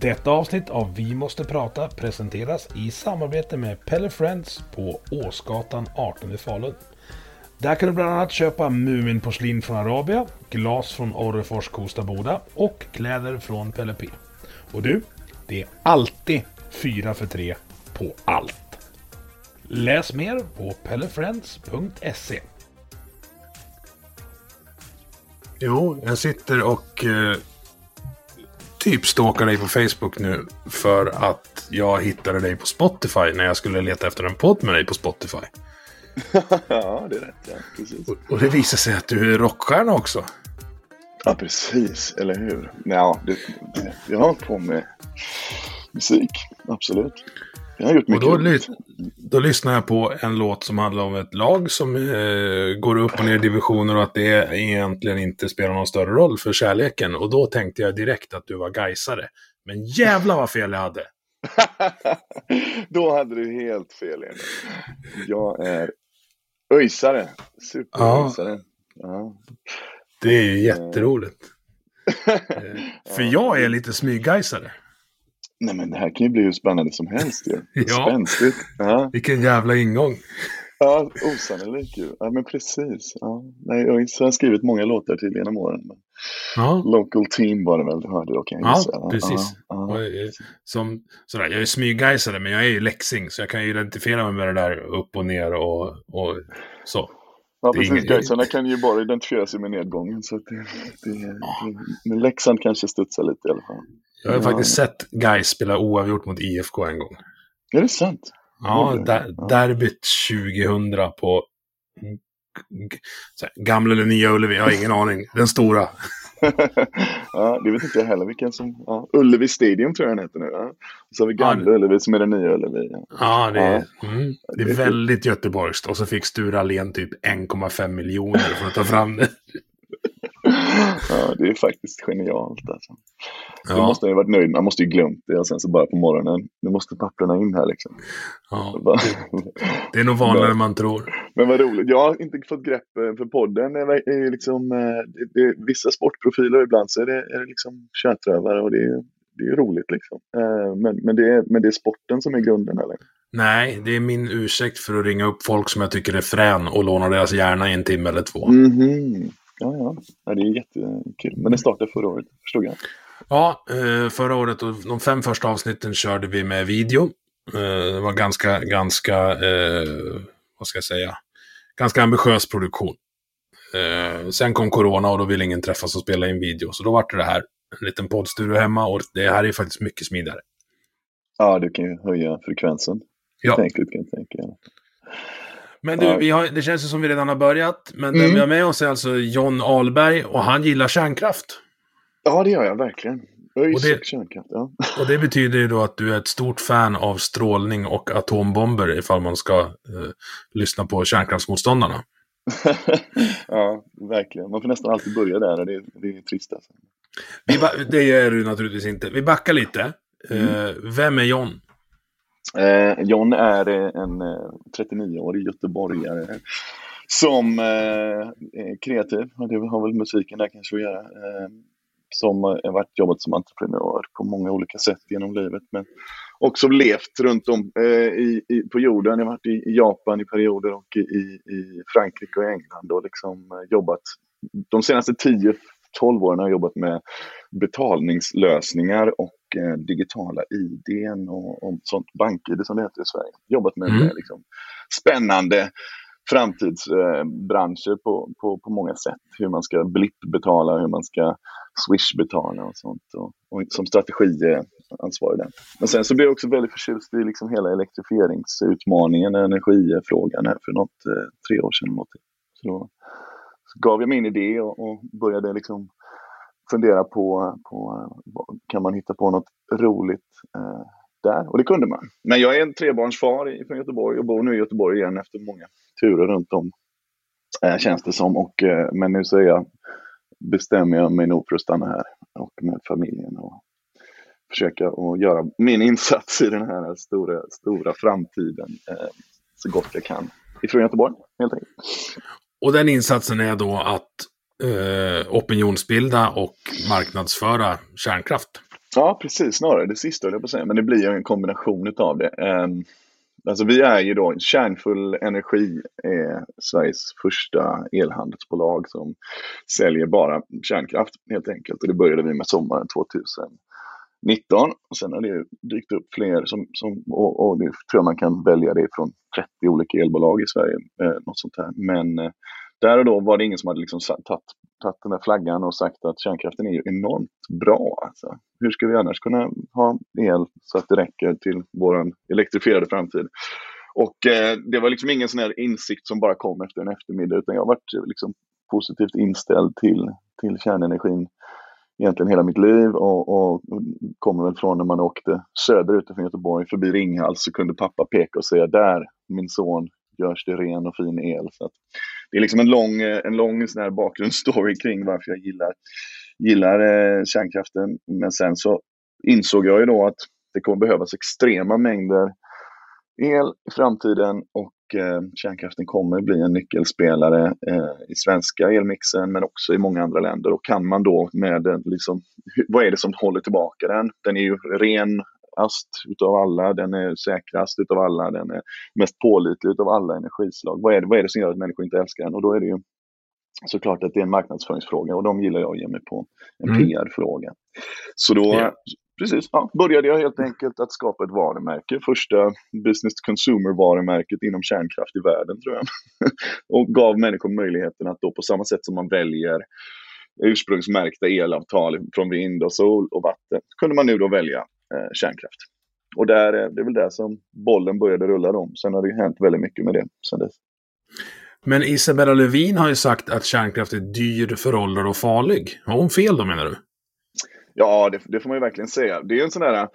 Detta avsnitt av Vi måste prata presenteras i samarbete med Pelle Friends på Åsgatan 18 i Falun. Där kan du bland annat köpa Muminporslin från Arabia, glas från Orrefors Kosta Boda och kläder från Pelle P. Och du, det är alltid 4 för 3 på allt. Läs mer på pellefriends.se. Jo, jag sitter och eh, typ stalkar dig på Facebook nu för att jag hittade dig på Spotify när jag skulle leta efter en podd med dig på Spotify. ja, det är rätt. Ja, precis. Och, och det visar sig att du är rockstjärna också. Ja, precis. Eller hur? Ja, det, det, jag har hållit på med musik. Absolut. Jag har gjort Och mycket. då, roligt. ly- då lyssnar jag på en låt som handlar om ett lag som eh, går upp och ner i divisioner och att det egentligen inte spelar någon större roll för kärleken. Och då tänkte jag direkt att du var gaisare. Men jävla vad fel jag hade! då hade du helt fel, Emil. Jag är öjsare. Superöjsare. Ja. Det är ju jätteroligt. Eh, För jag är lite smyggaisare. Nej, men det här kan ju bli hur spännande som helst ju. Ja. Spänstigt. Ja, Vilken jävla ingång. ja osannolikt ju. Ja, men precis. Ja. Nej, ÖIS har skrivit många låtar till genom åren. Ja, Local Team var det väl du hörde då kan jag ja gissa. precis. Ja, ja. eh, som, sådär, jag är smyggaisare, men jag är ju läxing. Så jag kan ju identifiera mig med det där upp och ner och, och så. Ja, precis. Gaisarna kan ju bara identifiera sig med nedgången. Så att det, det, det, men Leksand kanske studsar lite i alla fall. Jag har Ja. faktiskt sett Gais spela oavgjort mot IFK en gång. Är det sant? Ja, där, derbyt 2000 på gamla eller nya Ullevi, jag har ingen aning. Den stora. ja, det vet inte jag heller vilken som... Ja, Ullevi Stadium tror jag den heter nu. Ja. Så har vi gamla Ja. Ullevi som är den nya Ullevi. Ja. Ja, det är, mm, det är Det är väldigt göteborgskt. Och så fick Sture Allén typ 1,5 miljoner för att ta fram det. ja, det är faktiskt genialt alltså. Ja, måste han ju varit nöjd med. Han måste ju glömt det och sen så bara på morgonen. Nu måste papperna in här liksom. ja, Bara- det är nog vanligare än man tror. Men vad roligt. Jag har inte fått grepp eh, för podden. är är liksom, eh, det, det, vissa sportprofiler ibland så är det, är det liksom tjätrövare och det är, det är roligt liksom. Eh, Men, men, det är, men det är sporten som är grunden eller? Nej, det är min ursäkt för att ringa upp folk som jag tycker är frän och låna deras hjärna i en timme eller två. Mhm. Ja, ja. ja, det är jättekul. Men den startade förra året, förstod jag. Ja, eh, förra året och de fem första avsnitten körde vi med video. Eh, Det var ganska, ganska, eh, vad ska jag säga, ganska ambitiös produktion. Sen kom corona och då ville ingen träffas och spela in video. Så då var det det här, en liten poddstudio hemma och det här är faktiskt mycket smidigare. Ja, du kan ju höja frekvensen. Ja. Tänkligt kan jag tänka. Men du, vi har, det känns ju som vi redan har börjat. Men den Mm. vi har med oss är alltså John Ahlberg och han gillar kärnkraft. Ja, det gör jag verkligen. ÖIS Och det- kärnkraft. Ja. Och det betyder ju då att du är ett stort fan av strålning och atombomber ifall man ska eh, lyssna på kärnkraftsmotståndarna. ja, verkligen. Man får nästan alltid börja där och det, är- det är trist alltså. Det gör du naturligtvis inte. Vi backar lite. Eh, vem är John? Eh, John är eh, en eh, 39-årig göteborgare som eh, är kreativ. Det har väl musiken där kanske att göra. Eh, som har varit jobbat som entreprenör på många olika sätt genom livet. Men också levt runt om eh, i, i, på jorden. Jag har varit i, i Japan i perioder och i, i Frankrike och England och liksom eh, jobbat. De senaste 10-12 åren har jag jobbat med betalningslösningar och eh, digitala IDn och, och sånt bank-ID som det heter i Sverige. Jobbat med Mm. det, liksom, spännande framtidsbranscher på, på, på många sätt. Hur man ska blippbetala, hur man ska swishbetala och sånt. Och, och som strategiansvarig där. Men sen så blev jag också väldigt förtjust i liksom hela elektrifieringsutmaningen, energifrågan här för något, eh, tre år sedan. Något. Så då så gav jag mig in i det och, och började liksom fundera på, på kan man hitta på något roligt eh, där? Och det kunde man. Men jag är en trebarnsfar från Göteborg och bor nu i Göteborg igen efter många turer runt om, eh, känns det som. Och, eh, men nu så är jag, bestämmer jag mig nog för att stanna här och med familjen och försöka att göra min insats i den här stora, stora framtiden eh, så gott jag kan. Ifrån Göteborg, helt enkelt. Och den insatsen är då att eh, opinionsbilda och marknadsföra kärnkraft. Ja, precis. Snarare det sista, jag på att säga. Men det blir ju en kombination av det. Um, alltså vi är ju då, Kärnfull Energi är Sveriges första elhandelsbolag som säljer bara kärnkraft helt enkelt. Och det började vi med sommaren 2019. Och sen har det dykt upp fler som, som och, och det tror jag man kan välja det från 30 olika elbolag i Sverige. Eh, något sånt här. Men eh, där och då var det ingen som hade liksom tagit, den där flaggan och sagt att kärnkraften är ju enormt bra. Alltså. Hur ska vi annars kunna ha el så att det räcker till vår elektrifierade framtid? Och eh, det var liksom ingen sån här insikt som bara kom efter en eftermiddag, utan jag har varit eh, liksom positivt inställd till, till kärnenergin egentligen hela mitt liv och, och kommer väl från när man åkte söderut från Göteborg förbi Ringhals så kunde pappa peka och säga där, min son, görs det ren och fin el. Så det är liksom en lång, eh, en lång sån här bakgrundsstory kring varför jag gillar, gillar eh, kärnkraften. Men sen så insåg jag ju då att det kommer behövas extrema mängder el i framtiden och eh, kärnkraften kommer bli en nyckelspelare eh, i svenska elmixen men också i många andra länder. Och kan man då med den, liksom, vad är det som håller tillbaka den? Den är ju ren ast utav alla, den är säkrast utav alla, den är mest pålitlig utav alla energislag. Vad är, det, vad är det som gör att människor inte älskar den? Och då är det ju såklart att det är en marknadsföringsfråga och de gillar jag att ge mig på. En mm. PR-fråga. Så då yeah. precis, ja, började jag helt enkelt att skapa ett varumärke. Första business consumer-varumärket inom kärnkraft i världen tror jag. och gav människor möjligheten att då på samma sätt som man väljer ursprungsmärkta elavtal från vind och sol och vatten kunde man nu då välja eh, kärnkraft. Och där, det är väl där som bollen började rulla då. Sen har det hänt väldigt mycket med det sen dess. Men Isabella Lövin har ju sagt att kärnkraft är dyr, föråldrad och farlig. Har hon fel då menar du? Ja, det, det, får man ju verkligen säga. Det är en sån där,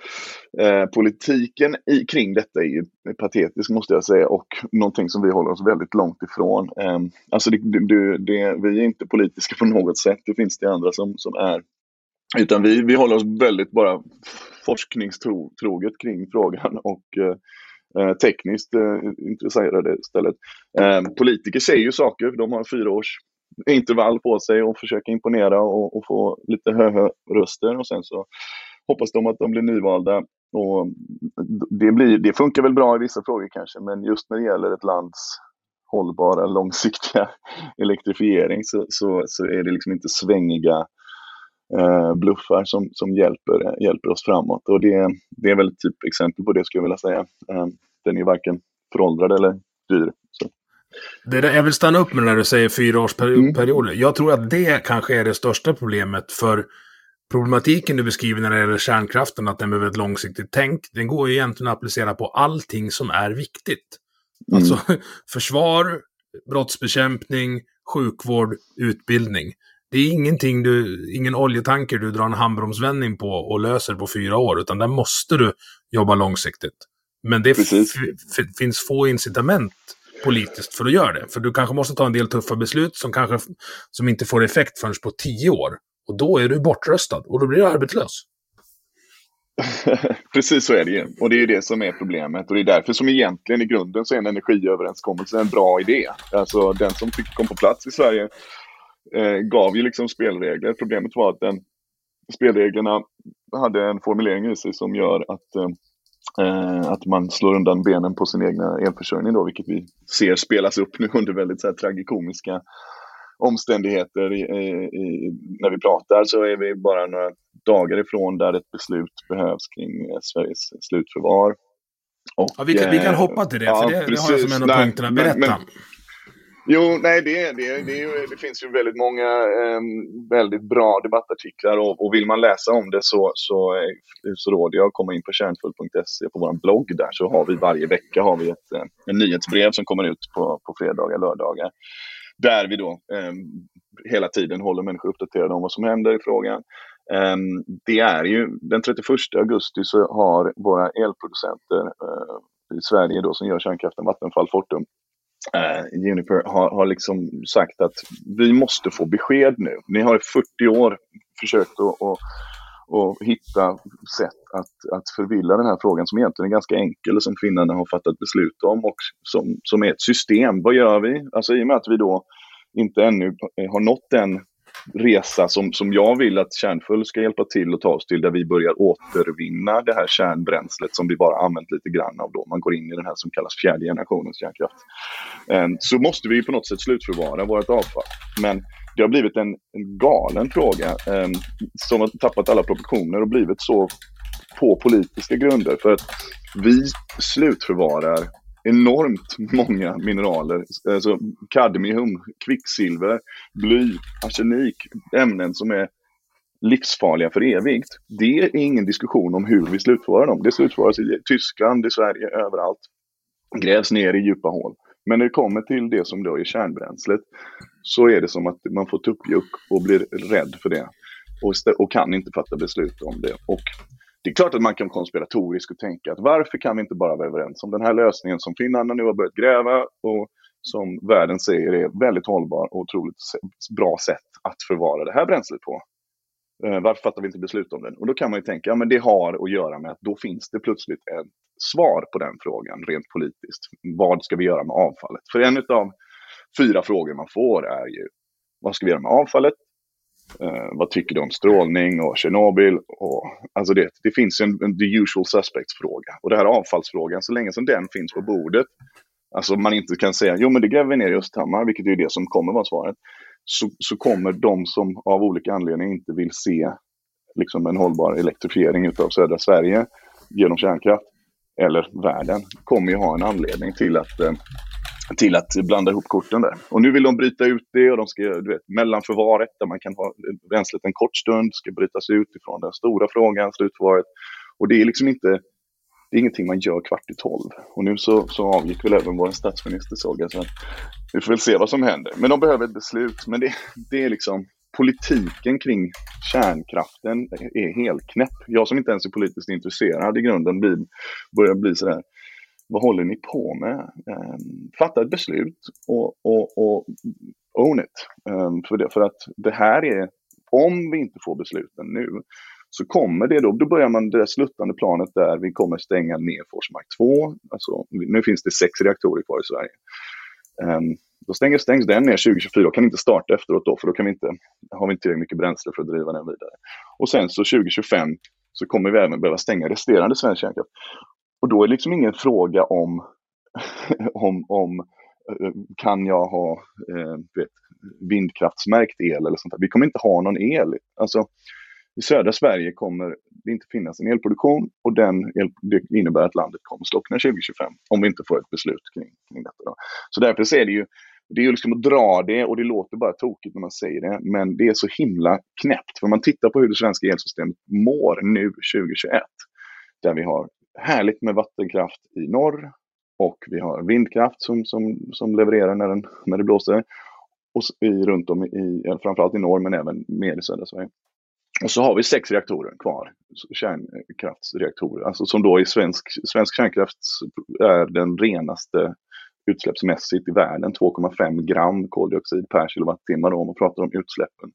eh, politiken i, kring detta är ju patetisk måste jag säga och någonting som vi håller oss väldigt långt ifrån. Eh, alltså det, det, vi är inte politiska på något sätt, det finns det andra som, som är. Utan vi, vi håller oss väldigt bara forskningstroget kring frågan och eh, eh tekniskt eh, intresserade istället. Eh, politiker säger ju saker, de har fyra års intervall på sig och försöker imponera och, och få lite höga röster. och sen så hoppas de att de blir nyvalda. Och det, blir, det funkar väl bra i vissa frågor kanske, men just när det gäller ett lands hållbara, långsiktiga elektrifiering så, så, så är det liksom inte svängiga eh, bluffar som, som hjälper, hjälper oss framåt. Och det, det är väl typ exempel på det skulle jag vilja säga. Eh, den är varken föråldrad eller dyr. Så. Det där, jag vill stanna upp med när du säger fyraårsperioder. Mm. Jag tror att det kanske är det största problemet för problematiken du beskriver när det gäller kärnkraften, att den behöver ett långsiktigt tänk, den går ju egentligen att applicera på allting som är viktigt. Mm. Alltså försvar, brottsbekämpning, sjukvård, utbildning. Det är ingenting du, ingen oljetanker du drar en handbromsvändning på och löser på fyra år, utan där måste du jobba långsiktigt. Men det finns få incitament politiskt för att göra det. För du kanske måste ta en del tuffa beslut som kanske som inte får effekt förrän på tio år. Och då är du bortröstad och då blir du arbetslös. Precis så är det ju. Och det är ju det som är problemet. Och det är därför som egentligen i grunden så är en energiöverenskommelse en bra idé. Alltså den som fick kom på plats i Sverige eh, gav ju liksom spelregler. Problemet var att den, spelreglerna hade en formulering i sig som gör att, eh, att man slår undan benen på sin egna elförsörjning då, vilket vi ser spelas upp nu under väldigt så här, tragikomiska omständigheter. I, i, när vi pratar så är vi bara några dagar ifrån där ett beslut behövs kring eh, Sveriges slutförvar. Och, ja, vi, kan, vi kan hoppa till det, ja, för det, det har jag som en av punkterna. Berätta. Men, men, Jo, nej, det, det, det, det finns ju väldigt många eh, väldigt bra debattartiklar och, och, vill man läsa om det så, så, så råder jag att komma in på kärnfull.se på vår blogg där så har vi varje vecka har vi ett eh, nyhetsbrev som kommer ut på, på fredagar, lördagar. Där vi då eh, hela tiden håller människor uppdaterade om vad som händer i frågan. Eh, det är ju den 31 augusti så har våra elproducenter eh, i Sverige då som gör kärnkraften, Vattenfall, Fortum, eh, Juniper har, har liksom sagt att vi måste få besked nu. Ni har i 40 år försökt att, att, att hitta sätt att, att förvilla den här frågan som egentligen är ganska enkel och som finnarna har fattat beslut om och som, som är ett system. Vad gör vi? Alltså i och med att vi då inte ännu har nått den resa som, som jag vill att Kärnfull ska hjälpa till att ta oss till där vi börjar återvinna det här kärnbränslet som vi bara använt lite grann av då. Man går in i den här som kallas fjärde generationens kärnkraft. Ehm, så måste vi på något sätt slutförvara vårt avfall. Men det har blivit en, en galen fråga ehm, som har tappat alla proportioner och blivit så på politiska grunder. För att vi slutförvarar enormt många mineraler. Alltså kadmium, kvicksilver, bly, arsenik, ämnen som är livsfarliga för evigt. Det är ingen diskussion om hur vi slutförvarar dem. Det slutförvaras i Tyskland, i Sverige, överallt. Grävs ner i djupa hål. Men när det kommer till det som då är kärnbränslet så är det som att man får tuppjuck och blir rädd för det. Och, och kan inte fatta beslut om det. Och det är klart att man kan konspiratoriskt och tänka att varför kan vi inte bara vara överens om den här lösningen som finnarna nu har börjat gräva och som världen säger är väldigt hållbar och otroligt bra sätt att förvara det här bränslet på. Eh, varför fattar vi inte beslut om den? Och då kan man ju tänka, ja men det har att göra med att då finns det plötsligt ett svar på den frågan rent politiskt. Vad ska vi göra med avfallet? För en av fyra frågor man får är ju, vad ska vi göra med avfallet? Eh, vad tycker du om strålning och Tjernobyl? Och, alltså det, det finns en, en the usual suspects-fråga. Och det här avfallsfrågan, så länge som den finns på bordet, alltså man inte kan säga jo men det gräver vi ner i Östhammar, vilket är det som kommer vara svaret, så, så kommer de som av olika anledningar inte vill se liksom en hållbar elektrifiering av södra Sverige genom kärnkraft, eller världen, kommer ju ha en anledning till att eh, till att blanda ihop korten där. Och nu vill de bryta ut det och de ska, du vet, mellanförvaret där man kan ha bränslet en kort stund ska brytas ut ifrån den stora frågan, slutförvaret. Och det är liksom inte, det är ingenting man gör kvart i tolv. Och nu så, så avgick väl även vår statsminister såg jag. Så vi får väl se vad som händer. Men de behöver ett beslut. Men det, det är liksom politiken kring kärnkraften är helt knäpp. Jag som inte ens är politiskt intresserad i grunden blir, börjar bli sådär vad håller ni på med? Um, fatta ett beslut och, och, och own it. Um, för, det, för att det här är, om vi inte får besluten nu, så kommer det då, då börjar man det sluttande planet där vi kommer stänga ner Forsmark 2. Alltså, nu finns det sex reaktorer kvar i Sverige. Um, då stängs, stängs den ner 2024 och kan inte starta efteråt då, för då kan vi inte, har vi inte tillräckligt mycket bränsle för att driva den vidare. Och sen så 2025 så kommer vi även behöva stänga resterande svensk kärnkraft. Och då är det liksom ingen fråga om, om, om eh, kan jag ha eh, vet, vindkraftsmärkt el eller sånt där. Vi kommer inte ha någon el. Alltså, I södra Sverige kommer det inte finnas en elproduktion och den el, det innebär att landet kommer slockna 2025 om vi inte får ett beslut kring, kring detta. Då. Så därför så är det ju det är ju liksom att dra det och det låter bara tokigt när man säger det, men det är så himla knäppt. För om man tittar på hur det svenska elsystemet mår nu 2021, där vi har härligt med vattenkraft i norr och vi har vindkraft som, som, som levererar när, den, när det blåser. Och i, runt om i, framförallt i norr men även mer i södra Sverige. Och så har vi sex reaktorer kvar, kärnkraftsreaktorer, alltså som då i svensk, svensk kärnkraft är den renaste utsläppsmässigt i världen 2,5 gram koldioxid per kilowattimme om man pratar om utsläppen.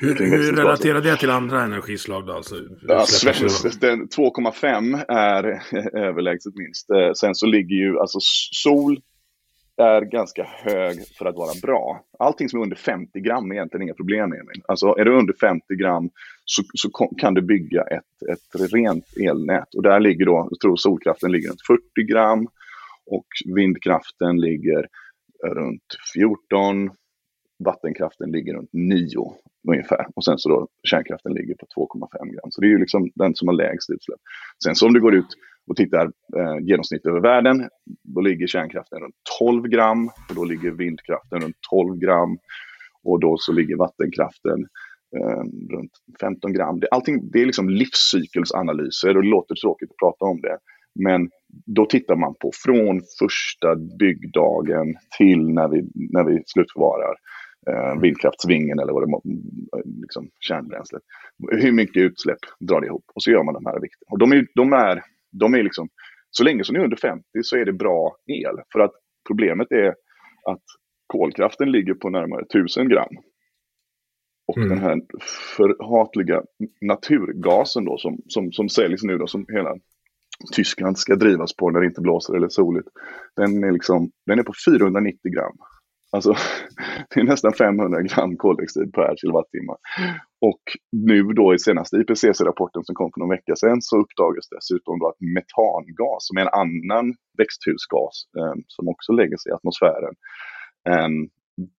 Hur, hur relaterar det till andra energislag då? Alltså, ja, 2,5 är överlägset minst. Eh, sen så ligger ju, alltså sol är ganska hög för att vara bra. Allting som är under 50 gram är egentligen inga problem med. Alltså är du under 50 gram så, så kan du bygga ett, ett rent elnät. Och där ligger då, jag tror solkraften ligger runt 40 gram och vindkraften ligger runt 14, vattenkraften ligger runt 9 ungefär. Och sen så då kärnkraften ligger på 2,5 gram. Så det är ju liksom den som har lägst utsläpp. Sen så om du går ut och tittar eh, genomsnitt över världen, då ligger kärnkraften runt 12 gram och då ligger vindkraften runt 12 gram och då så ligger vattenkraften eh, runt 15 gram. Det, allting, det är liksom livscykelsanalyser och det låter tråkigt att prata om det. Men då tittar man på från första byggdagen till när vi, när vi slutförvarar eh, vindkraftsvingen eller vad det liksom kärnbränslet. Hur mycket utsläpp drar det ihop? Och så gör man de här vikterna. Och de är, de är, de är liksom, så länge som det är under 50 så är det bra el. För att problemet är att kolkraften ligger på närmare 1000 gram. Och mm. den här förhatliga naturgasen då som, som, som säljs nu då som hela Tyskland ska drivas på när det inte blåser eller soligt. Den är, liksom, den är på 490 gram. Alltså, det är nästan 500 gram koldioxid per kilowattimme. Och nu då i senaste IPCC-rapporten som kom för någon vecka sedan så uppdagas dessutom då att metangas, som är en annan växthusgas eh, som också lägger sig i atmosfären, eh,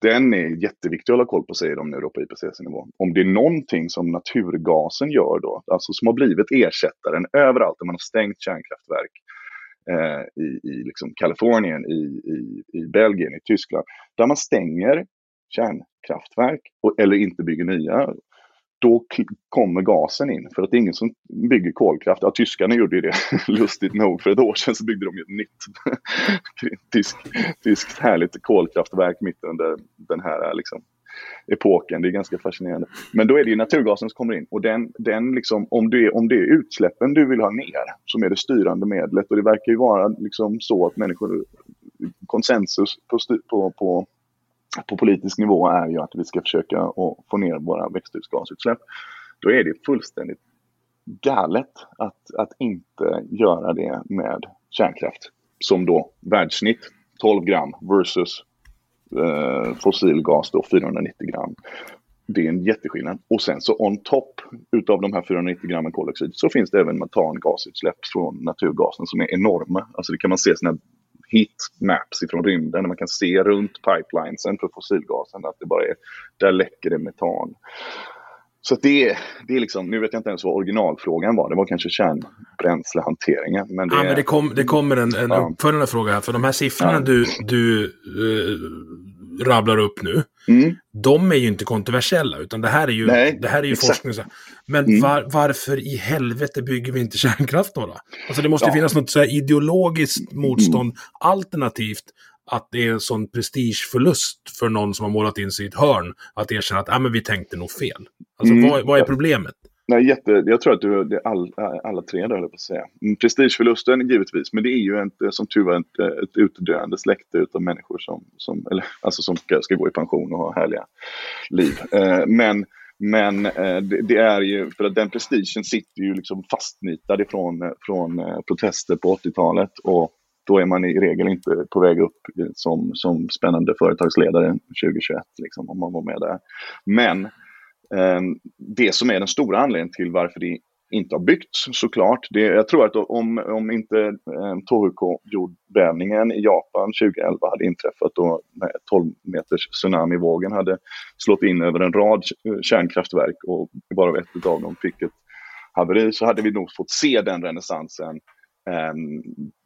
den är jätteviktig att hålla koll på, säger de nu då på IPCC-nivå. Om det är någonting som naturgasen gör då, alltså som har blivit ersättaren överallt där man har stängt kärnkraftverk, eh, i, i liksom Kalifornien, i, i, i Belgien, i Tyskland, där man stänger kärnkraftverk och, eller inte bygger nya, då kommer gasen in. För att det är ingen som bygger kolkraft. Ja, tyskarna gjorde ju det lustigt nog. För ett år sedan så byggde de ett nytt tysk, tyskt härligt kolkraftverk mitt under den här liksom, epoken. Det är ganska fascinerande. Men då är det ju naturgasen som kommer in. Och den, den liksom, om, det är, om det är utsläppen du vill ha ner som är det styrande medlet. Och det verkar ju vara liksom så att människor, konsensus på, på, på på politisk nivå är ju att vi ska försöka att få ner våra växthusgasutsläpp. Då är det fullständigt galet att, att inte göra det med kärnkraft. Som då världssnitt 12 gram versus eh, fossilgas då 490 gram. Det är en jätteskillnad. Och sen så on top utav de här 490 grammen koldioxid så finns det även metangasutsläpp från naturgasen som är enorma. Alltså det kan man se sådana heatmaps ifrån rymden. Där man kan se runt pipelinesen för fossilgasen att det bara är, där läcker det metan. Så det är, det är liksom, nu vet jag inte ens vad originalfrågan var, det var kanske kärnbränslehanteringen. Men det, ja, men det, kom, det kommer en, en ja. uppföljande fråga här, för de här siffrorna ja. du, du uh, rabblar upp nu, mm. de är ju inte kontroversiella, utan det här är ju, Nej, det här är ju forskning. Men mm. var, varför i helvete bygger vi inte kärnkraft då? då? Alltså det måste ja. finnas något så ideologiskt motstånd, mm. alternativt att det är en sån prestigeförlust för någon som har målat in sig i ett hörn, att erkänna att ah, men vi tänkte nog fel. Alltså mm. vad, vad är problemet? Nej, jätte, jag tror att du, det är all, alla tre där, höll på att säga. Mm, prestigeförlusten givetvis, men det är ju inte, eh, som tur var ett, eh, ett utdöende släkte av människor som, som, eller, alltså som ska, ska gå i pension och ha härliga liv. Eh, men men eh, det, det, är ju, för att den prestigen sitter ju liksom fastnitad ifrån eh, från, eh, protester på 80-talet och då är man i regel inte på väg upp som, som spännande företagsledare 2021, liksom, om man var med där. Men Ehm, det som är den stora anledningen till varför det inte har byggts såklart. Det, jag tror att om, om inte eh, Tohoku-jordbävningen i Japan 2011 hade inträffat och 12 meters tsunamivågen hade slått in över en rad eh, kärnkraftverk och bara ett av dem fick ett haveri så hade vi nog fått se den renässansen Ehm,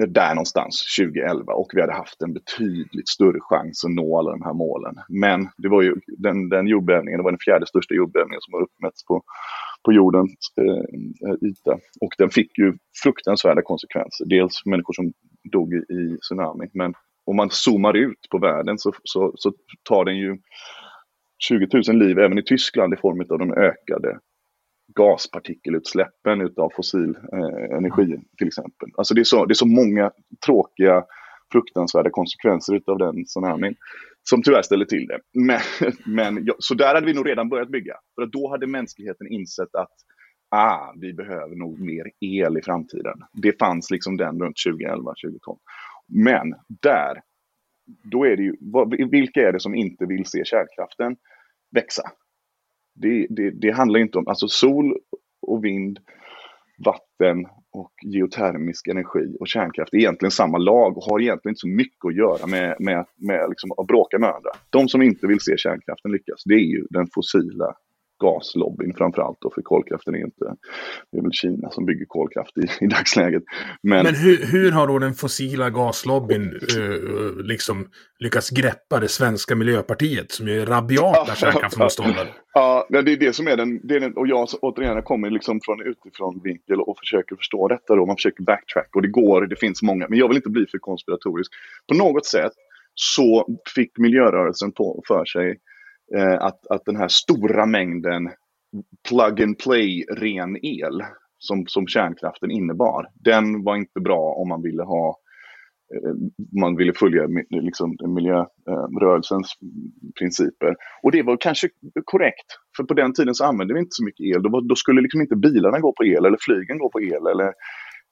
där någonstans 2011 och vi hade haft en betydligt större chans att nå alla de här målen. Men det var ju den, den jordbävningen, det var den fjärde största jordbävningen som har uppmätts på, på jordens eh, yta. Och den fick ju fruktansvärda konsekvenser. Dels människor som dog i, i tsunami, men om man zoomar ut på världen så, så, så tar den ju 20 000 liv även i Tyskland i form av de ökade gaspartikelutsläppen utav fossil eh, energi till exempel. Alltså det är, så, det är så många tråkiga, fruktansvärda konsekvenser utav den tsunamin som tyvärr ställer till det. Men, men ja, så där hade vi nog redan börjat bygga. För att då hade mänskligheten insett att ah, vi behöver nog mer el i framtiden. Det fanns liksom den runt 2011, 2012. Men där, då är det ju, vilka är det som inte vill se kärnkraften växa? Det, det, det handlar inte om, alltså sol och vind, vatten och geotermisk energi och kärnkraft är egentligen samma lag och har egentligen inte så mycket att göra med, med, med liksom att bråka med andra. De som inte vill se kärnkraften lyckas, det är ju den fossila gaslobbyn framförallt då, för kolkraften är inte, det är väl Kina som bygger kolkraft i, i dagsläget. Men, Men hur, hur, har då den fossila gaslobbyn uh, liksom lyckats greppa det svenska miljöpartiet som är rabiata kärnkraftsmotståndare? Ja, det är det som är den, det är den och jag återigen jag kommer liksom från utifrån vinkel och försöker förstå detta då, man försöker backtrack och det går, det finns många, men jag vill inte bli för konspiratorisk. På något sätt så fick miljörörelsen på för sig eh, Eh, att, att den här stora mängden plug and play ren el som, som kärnkraften innebar, den var inte bra om man ville ha eh, man ville följa liksom, miljörörelsens principer. Och det var kanske korrekt, för på den tiden så använde vi inte så mycket el. Då, då skulle liksom inte bilarna gå på el eller flygen gå på el eller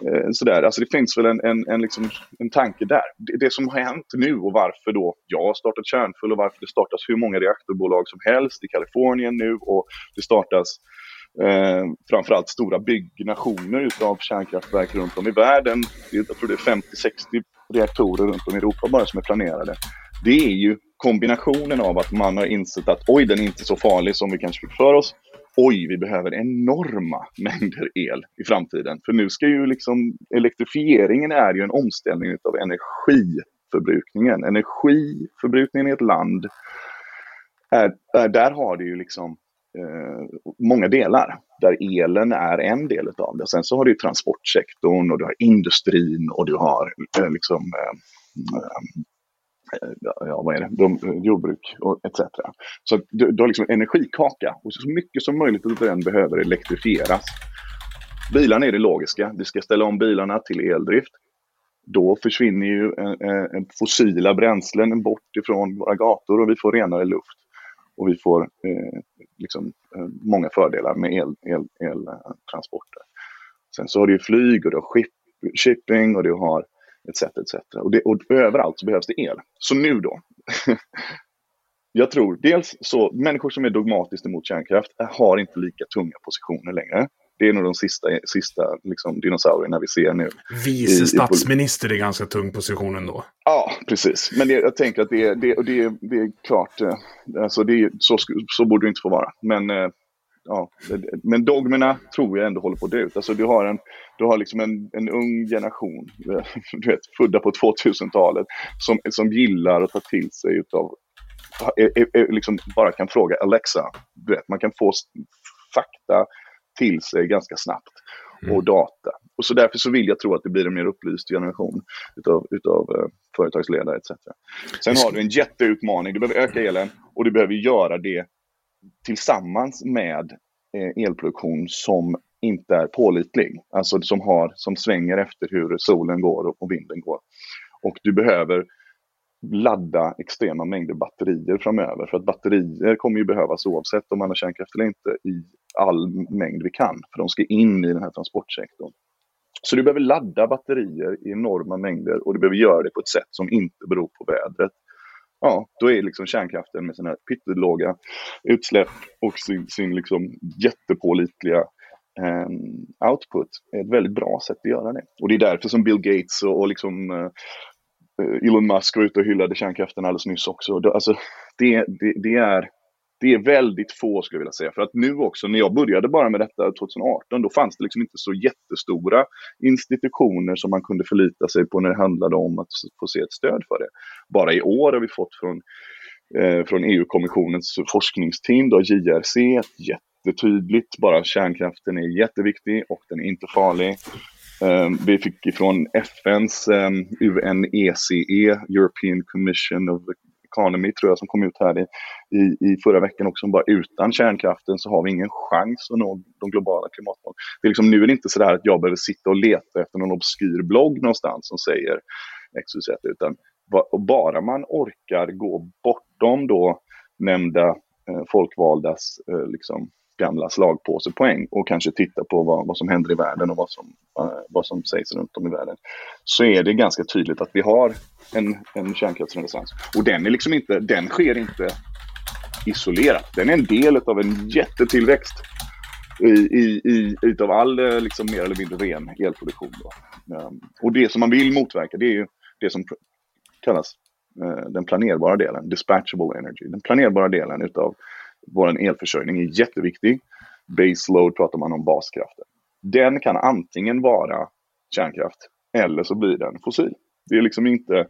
Eh, sådär. Alltså det finns väl en, en, en, liksom, en tanke där. Det, det, som har hänt nu och varför då jag har startat Kärnfull och varför det startas hur många reaktorbolag som helst i Kalifornien nu och det startas eh, framförallt stora byggnationer utav kärnkraftverk runt om i världen. Jag tror det är 50-60 reaktorer runt om i Europa bara som är planerade. Det är ju kombinationen av att man har insett att oj, den är inte så farlig som vi kanske fick för oss oj, vi behöver enorma mängder el i framtiden. För nu ska ju liksom, elektrifieringen är ju en omställning av energiförbrukningen. Energiförbrukningen i ett land, är, är, där har det ju liksom eh, många delar. Där elen är en del av det. Sen så har du transportsektorn och du har industrin och du har eh, liksom eh, eh Eh, ja, vad är det, De, eh, jordbruk och etc. Så du, du har liksom en energikaka och så mycket som möjligt av den behöver elektrifieras. Bilarna är det logiska. Vi ska ställa om bilarna till eldrift. Då försvinner ju eh, eh fossila bränslen bort ifrån våra gator och vi får renare luft. Och vi får eh, liksom, eh, många fördelar med eltransporter. El, el, Sen så har du flyg och du har shipping och du har etc. etc. Och, det, och överallt så behövs det el. Så nu då. jag tror dels så människor som är dogmatiskt emot kärnkraft har inte lika tunga positioner längre. Det är nog de sista, sista liksom, dinosaurierna vi ser nu. Vice statsminister är ganska tung position ändå. Ja, precis. Men det, jag tänker att det, är, det, det, det är klart, eh, alltså det, så, så borde det inte få vara. Men eh, ja, men dogmerna tror jag ändå håller på att dö ut. Alltså du har, en, du har liksom en, en ung generation, du vet, födda på 2000-talet, som, som gillar att ta till sig utav, liksom bara kan fråga Alexa. Du vet, man kan få fakta till sig ganska snabbt och mm. data. Och så därför så vill jag tro att det blir en mer upplyst generation utav, utav uh, företagsledare etc. Sen har du en jätteutmaning, du behöver öka elen och du behöver göra det tillsammans med eh, elproduktion som inte är pålitlig. Alltså som, har, som svänger efter hur solen går och vinden går. Och du behöver ladda extrema mängder batterier framöver. För att batterier kommer ju behövas oavsett om man har kärnkraft eller inte i all mängd vi kan. För de ska in i den här transportsektorn. Så du behöver ladda batterier i enorma mängder och du behöver göra det på ett sätt som inte beror på vädret ja, då är liksom kärnkraften med sina pyttelåga utsläpp och sin, sin liksom jättepålitliga eh, output ett väldigt bra sätt att göra det. Och det är därför som Bill Gates och, och liksom, eh, eh Elon Musk var ute och hyllade kärnkraften alldeles nyss också. Alltså, det, det, det är det är väldigt få skulle jag vilja säga. För att nu också, när jag började bara med detta 2018, då fanns det liksom inte så jättestora institutioner som man kunde förlita sig på när det handlade om att få se ett stöd för det. Bara i år har vi fått från, eh, från EU-kommissionens forskningsteam, då JRC, jättetydligt, bara kärnkraften är jätteviktig och den är inte farlig. Ehm, vi fick ifrån FNs um, ehm, UNECE, European Commission of Economy tror jag som kom ut här i, i, i förra veckan också. Bara utan kärnkraften så har vi ingen chans att nå de globala klimatmålen. Det är liksom, nu är det inte så att jag behöver sitta och leta efter någon obskyr blogg någonstans som säger XYZ, utan bara man orkar gå bortom då nämnda eh, folkvaldas eh, liksom, gamla slagpåsepoäng och kanske titta på vad, vad som händer i världen och vad som, uh, vad som sägs runt om i världen. Så är det ganska tydligt att vi har en, en kärnkraftsrenässans. Och den, är liksom inte, den sker inte isolerat. Den är en del av en jättetillväxt i, i, i, utav all eh, liksom, mer eller mindre ren elproduktion. Um, och det som man vill motverka det är ju det som kallas uh, den planerbara delen, dispatchable energy. Den planerbara delen utav vår elförsörjning är jätteviktig. Baseload pratar man om baskraften. Den kan antingen vara kärnkraft eller så blir den fossil. Det är liksom inte...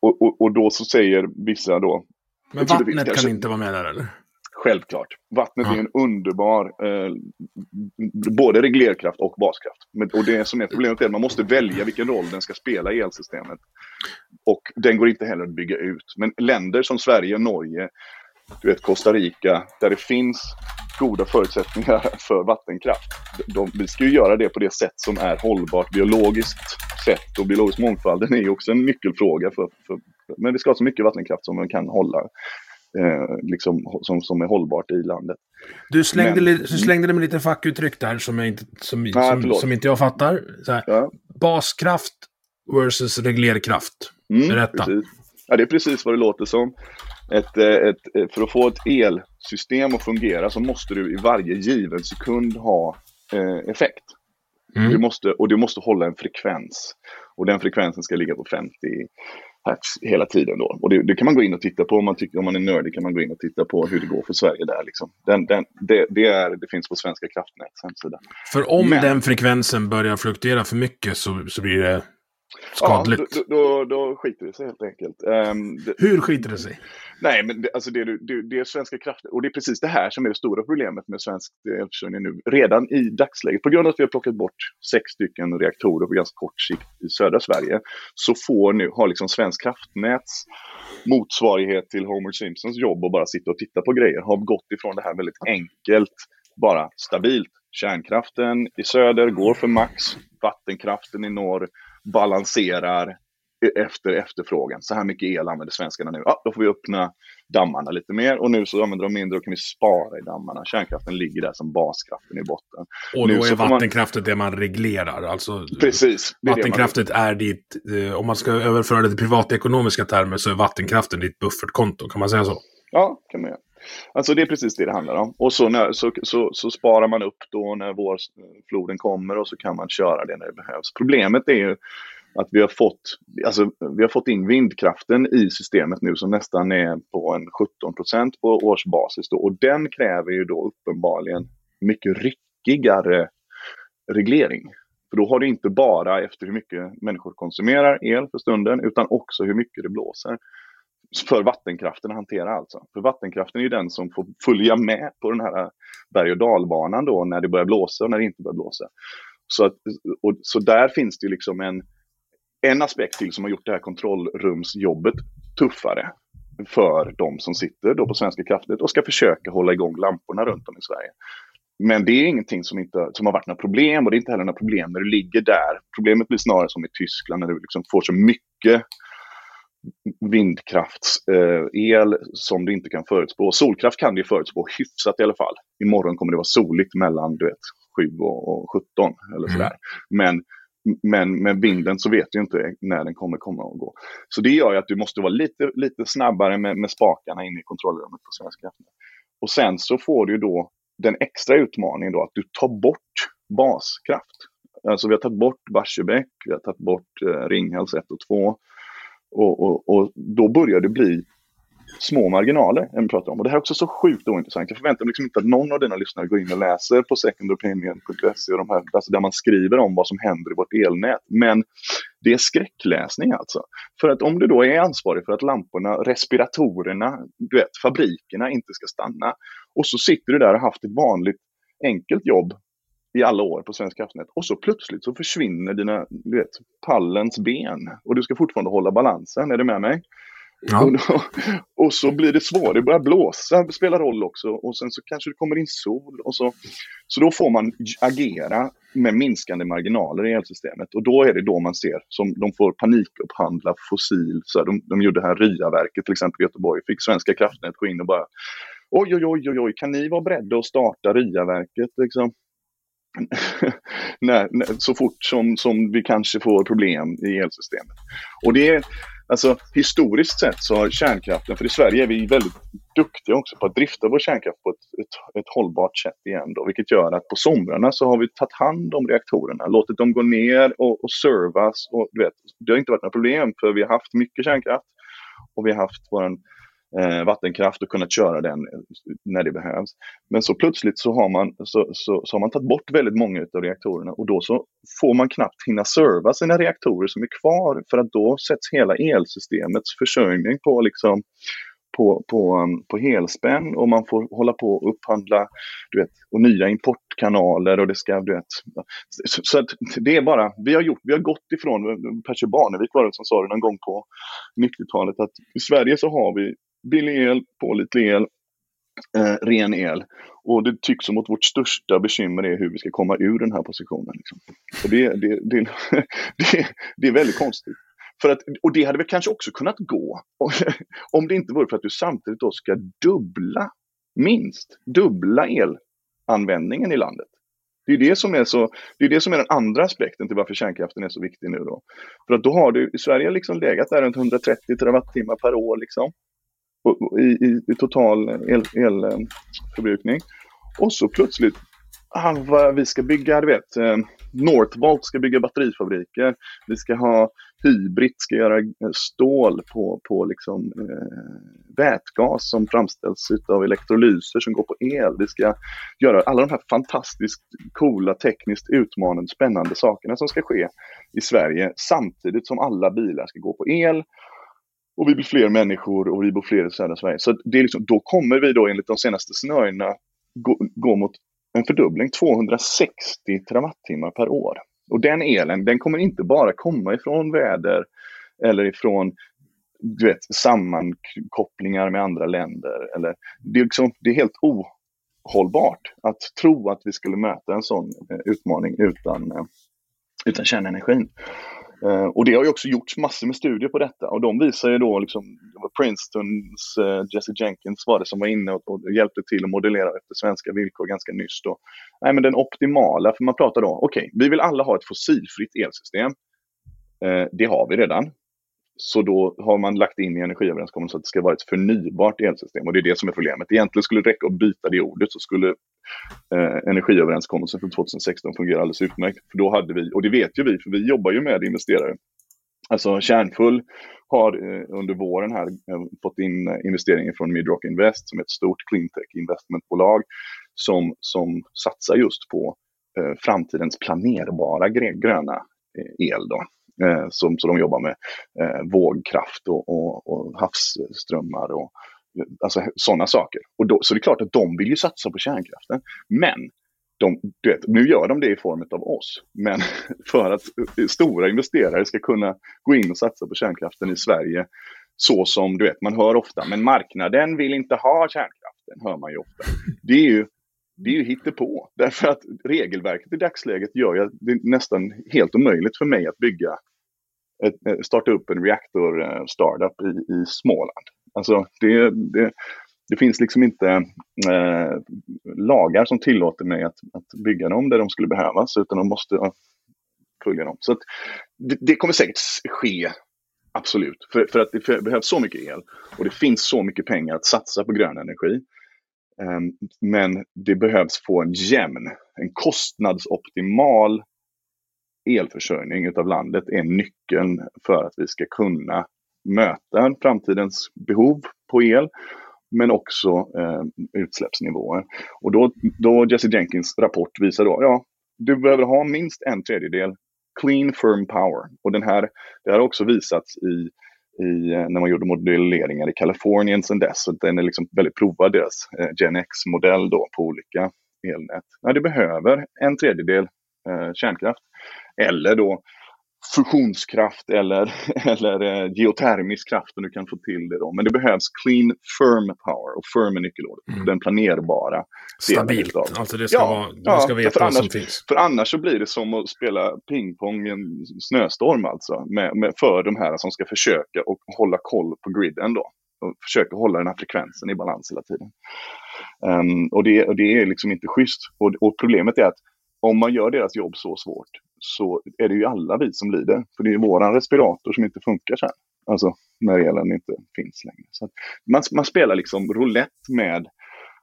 Och, och, och då så säger vissa då... Men vattnet kan inte vara med där eller? Självklart. Vattnet ja. är en underbar, eh, både reglerkraft och baskraft. Men, och det som är problemet är att man måste välja vilken roll den ska spela i elsystemet. Och den går inte heller att bygga ut. Men länder som Sverige, Norge, du vet Costa Rica, där det finns goda förutsättningar för vattenkraft. De, vi ska ju göra det på det sätt som är hållbart biologiskt sett. Och biologisk mångfald är ju också en nyckelfråga. För, för, men vi ska ha så mycket vattenkraft som man kan hålla eh, liksom, som, som är hållbart i landet. Du slängde, Men, du slängde det med lite fackuttryck där som, jag inte, som, ja, som, som, inte jag fattar. Ja. Baskraft versus reglerkraft. Mm, Berätta. Precis. Ja, det är precis vad det låter som. Ett, eh, ett, eh, för att få ett elsystem att fungera så måste du i varje given sekund ha eh, effekt. Mm. Du måste, och du måste hålla en frekvens. Och den frekvensen ska ligga på 50 hela tiden då. Och det, det, kan man gå in och titta på om man, tycker, om man är nördig kan man gå in och titta på hur det går för Sverige där. Liksom. Den, den, det, det, är, det finns på Svenska kraftnäts hemsida. För om Men, den frekvensen börjar fluktuera för mycket så, så blir det skadligt? Ja, då, då, då skiter det sig helt enkelt. Um, det, hur skiter det sig? Nej, men det, alltså det, det, det är Svenska kraftnät och det är precis det här som är det stora problemet med svensk elförsörjning nu. Redan i dagsläget, på grund av att vi har plockat bort sex stycken reaktorer på ganska kort sikt i södra Sverige, så får nu, har liksom Svensk kraftnäts motsvarighet till Homer Simpsons jobb och bara sitta och titta på grejer, har gått ifrån det här väldigt enkelt, bara stabilt. Kärnkraften i söder går för max, vattenkraften i norr balanserar efter efterfrågan. Så här mycket el använder svenskarna nu. Ja, då får vi öppna dammarna lite mer och nu så använder de mindre och kan vi spara i dammarna. Kärnkraften ligger där som baskraften i botten. Och då nu är vattenkraften man... det man reglerar? Alltså, Precis. Vattenkraften är ditt, eh, om man ska överföra det till privatekonomiska termer så är vattenkraften ditt buffertkonto, kan man säga så? Ja, kan man göra. Alltså det är precis det det handlar om. Och så, när, så, så, så sparar man upp då när vårfloden eh, kommer och så kan man köra det när det behövs. Problemet är ju att vi har fått, alltså, vi har fått in vindkraften i systemet nu som nästan är på en 17 procent på årsbasis. Då, och den kräver ju då uppenbarligen mycket ryckigare reglering. För då har du inte bara efter hur mycket människor konsumerar el för stunden utan också hur mycket det blåser. För vattenkraften att hantera alltså. För vattenkraften är ju den som får följa med på den här berg och dalbanan då när det börjar blåsa och när det inte börjar blåsa. Så, att, och, så där finns det ju liksom en, en aspekt till som har gjort det här kontrollrumsjobbet tuffare för de som sitter då på Svenska kraftnät och ska försöka hålla igång lamporna runt om i Sverige. Men det är ingenting som, inte, som har varit några problem och det är inte heller några problem när du ligger där. Problemet blir snarare som i Tyskland när du liksom får så mycket vindkraftsel eh, som du inte kan förutspå. Solkraft kan du förutspå hyfsat i alla fall. Imorgon kommer det vara soligt mellan du vet, 7 och 17 eller sådär. Mm. Men men med vinden så vet du inte när den kommer komma och gå. Så det gör ju att du måste vara lite, lite snabbare med, med spakarna inne i kontrollrummet på Svenska kraftnät. Och sen så får du då den extra utmaningen då att du tar bort baskraft. Alltså vi har tagit bort Barsebäck, vi har tagit bort eh, Ringhals 1 och 2. Och, och, och, då börjar det bli små marginaler än vi pratar om. Och det här är också så sjukt ointressant. Jag förväntar mig liksom inte att någon av dina lyssnare går in och läser på secondopinion.se och de här, alltså där man skriver om vad som händer i vårt elnät. Men det är skräckläsning alltså. För att om du då är ansvarig för att lamporna, respiratorerna, du vet, fabrikerna inte ska stanna och så sitter du där och har haft ett vanligt enkelt jobb i alla år på Svenska kraftnät och så plötsligt så försvinner dina, du vet, pallens ben och du ska fortfarande hålla balansen. Är du med mig? Ja. Och, då, och, så blir det svårt, det börjar blåsa, spelar roll också. Och sen så kanske det kommer in sol. Och så, så då får man agera med minskande marginaler i elsystemet. Och då är det då man ser som de får panikupphandla fossil. Så de, de gjorde det här RIA-verket till exempel i Göteborg. Fick Svenska kraftnät gå in och bara oj, oj, oj, oj, oj, kan ni vara beredda att starta RIA-verket? Liksom? när, när, så fort som, som vi kanske får problem i elsystemet. Och det är, alltså historiskt sett så har kärnkraften, för i Sverige är vi väldigt duktiga också på att drifta vår kärnkraft på ett, ett, ett hållbart sätt igen då, vilket gör att på somrarna så har vi tagit hand om reaktorerna, låtit dem gå ner och, och servas och du vet, det har inte varit några problem för vi har haft mycket kärnkraft och vi har haft våran eh, vattenkraft och kunnat köra den eh, när det behövs. Men så plötsligt så har man, så, så, så har man tagit bort väldigt många av reaktorerna och då så får man knappt hinna serva sina reaktorer som är kvar för att då sätts hela elsystemets försörjning på liksom på, på, um, på helspänn och man får hålla på och upphandla du vet, och nya importkanaler och det ska, du vet. Så, så det är bara, vi har, gjort, vi har gått ifrån, Percy Barnevik var det som sa det någon gång på 90-talet, att i Sverige så har vi billig el, pålitlig el, eh, ren el. Och det tycks som att vårt största bekymmer är hur vi ska komma ur den här positionen. Liksom. Och det, det, det, det, det är väldigt konstigt. För att, och det hade väl kanske också kunnat gå om det inte vore för att du samtidigt då ska dubbla, minst dubbla elanvändningen i landet. Det är det som är, så, det är det som är den andra aspekten till varför kärnkraften är så viktig nu då. För att då har du i Sverige liksom legat där runt 130 terawattimmar per år liksom. I, i, i total elförbrukning. El, eh, och så plötsligt, ah, vi ska bygga, du vet, eh, Northvolt ska bygga batterifabriker. Vi ska ha Hybrid ska göra eh, stål på, på liksom, eh, vätgas som framställs av elektrolyser som går på el. Vi ska göra alla de här fantastiskt coola, tekniskt utmanande, spännande sakerna som ska ske i Sverige samtidigt som alla bilar ska gå på el. Och vi blir fler människor och vi bor fler i södra Sverige. Så det är liksom, då kommer vi då enligt de senaste scenarierna gå, gå mot en fördubbling, 260 terawattimmar per år. Och den elen, den kommer inte bara komma ifrån väder eller ifrån du vet, sammankopplingar med andra länder. Eller, det, är liksom, det är helt ohållbart att tro att vi skulle möta en sån eh, utmaning utan, eh, utan kärnenergin. Eh, och det har ju också gjorts massor med studier på detta och de visar ju då liksom, Princetons uh, Jesse Jenkins var det som var inne och, och, hjälpte till att modellera efter svenska villkor ganska nyss då. Nej men den optimala, för man pratar då, okej, okay, vi vill alla ha ett fossilfritt elsystem. Uh, det har vi redan. Så då har man lagt in i energiöverenskommelsen att det ska vara ett förnybart elsystem och det är det som är problemet. Egentligen skulle det räcka att byta det ordet så skulle eh, energiöverenskommelsen från 2016 fungerar alldeles utmärkt. För då hade vi, och det vet ju vi, för vi jobbar ju med investerare. Alltså Kärnfull har eh, under våren här eh, fått in eh, investeringar från Midrock Invest som är ett stort cleantech investmentbolag som, som satsar just på eh, framtidens planerbara gröna eh, el. Då. Eh, som, som de jobbar med eh, vågkraft och, och, och havsströmmar och alltså, sådana saker. Och då, så det är klart att de vill ju satsa på kärnkraften. Men de, vet, nu gör de det i form av oss. Men för att eh, stora investerare ska kunna gå in och satsa på kärnkraften i Sverige så som du vet, man hör ofta, men marknaden vill inte ha kärnkraften, hör man ju ofta. Det är ju, det är ju hittepå. Därför att regelverket i dagsläget gör ju det nästan helt omöjligt för mig att bygga, ett, starta upp en reaktor-startup i, i Småland. Alltså det, det, det finns liksom inte eh, lagar som tillåter mig att, att bygga dem där de skulle behövas, utan de måste följa dem. Så det, det, kommer säkert ske, absolut, för, för att det behövs så mycket el och det finns så mycket pengar att satsa på grön energi. Eh, men det behövs få en jämn, en kostnadsoptimal elförsörjning utav landet är nyckeln för att vi ska kunna möta framtidens behov på el men också eh, utsläppsnivåer. Och då, då Jesse Jenkins rapport visar då, ja, du behöver ha minst en tredjedel clean firm power. Och den här, det här har också visats i, i, eh, när man gjorde modelleringar i Kalifornien sedan dess. Så den är liksom väldigt provad, deras eh, Gen X-modell då på olika elnät. Ja, du behöver en tredjedel eh, kärnkraft. Eller då fusionskraft eller, eller eh, geotermisk kraft om du kan få till det. Då. Men det behövs clean firm power och firm är nyckelordet. Mm. Den planerbara. Stabilt, alltså det ska, ja, vara, ja, ska veta vad som finns. För annars så blir det som att spela pingpong i en snöstorm alltså. Med, med, för de här som ska försöka och hålla koll på griden då. Och försöka hålla den här frekvensen i balans hela tiden. Um, och, det, och det är liksom inte schysst. Och, och problemet är att om man gör deras jobb så svårt så är det ju alla vi som lider. För det är våran respirator som inte funkar sen. Alltså när elen inte finns längre. Så man, man spelar liksom roulette med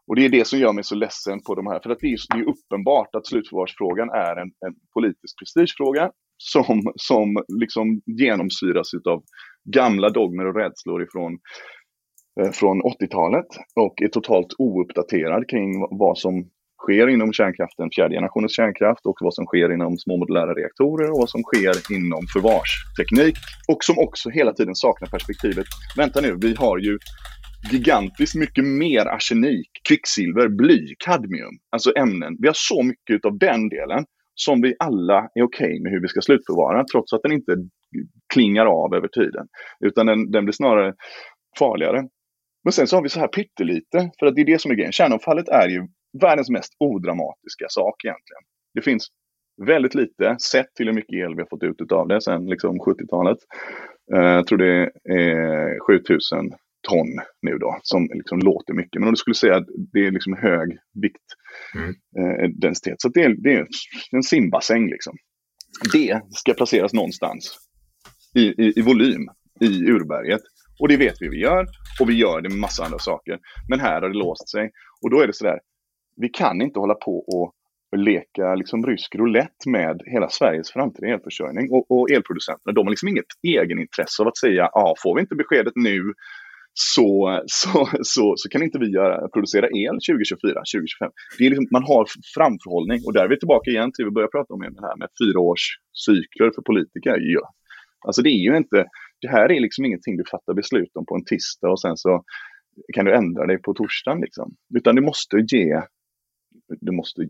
och det är det som gör mig så ledsen på de här. För att det är, det är uppenbart att slutförvarsfrågan är en, en politisk prestigefråga som, som liksom genomsyras av gamla dogmer och rädslor ifrån eh, från 80-talet och är totalt ouppdaterad kring vad som sker inom kärnkraften, fjärde generationens kärnkraft och vad som sker inom små modulära reaktorer och vad som sker inom förvarsteknik och som också hela tiden saknar perspektivet. Vänta nu, vi har ju gigantiskt mycket mer arsenik, kvicksilver, bly, kadmium, alltså ämnen. Vi har så mycket av den delen som vi alla är okej okay med hur vi ska slutförvara, trots att den inte klingar av över tiden. Utan den, den blir snarare farligare. Men sen så har vi så här pyttelite, för att det är det som är grejen. Kärnavfallet är ju världens mest odramatiska sak egentligen. Det finns väldigt lite sett till hur mycket el vi har fått ut av det sedan liksom 70-talet. Uh, eh, jag tror det är 7000 ton nu då, som liksom låter mycket. Men om du skulle säga att det är liksom hög vikt, mm. eh, densitet. Så det är, det är en simbassäng liksom. Det ska placeras någonstans i, i, i volym i urberget. Och det vet vi vi gör. Och vi gör det med massa andra saker. Men här har det låst sig. Och då är det sådär, vi kan inte hålla på och leka liksom rysk roulette med hela Sveriges framtida elförsörjning. Och, och elproducenterna, de har liksom inget egenintresse av att säga, ja, ah, får vi inte beskedet nu så, så, så, så kan inte vi göra, producera el 2024, 2025. Det är liksom, man har framförhållning och där är vi tillbaka igen till vi börjar prata om det här med fyraårscykler för politiker. Ja. Alltså det är ju inte, det här är liksom ingenting du fattar beslut om på en tisdag och sen så kan du ändra dig på torsdagen. Liksom. Utan du måste ge, du måste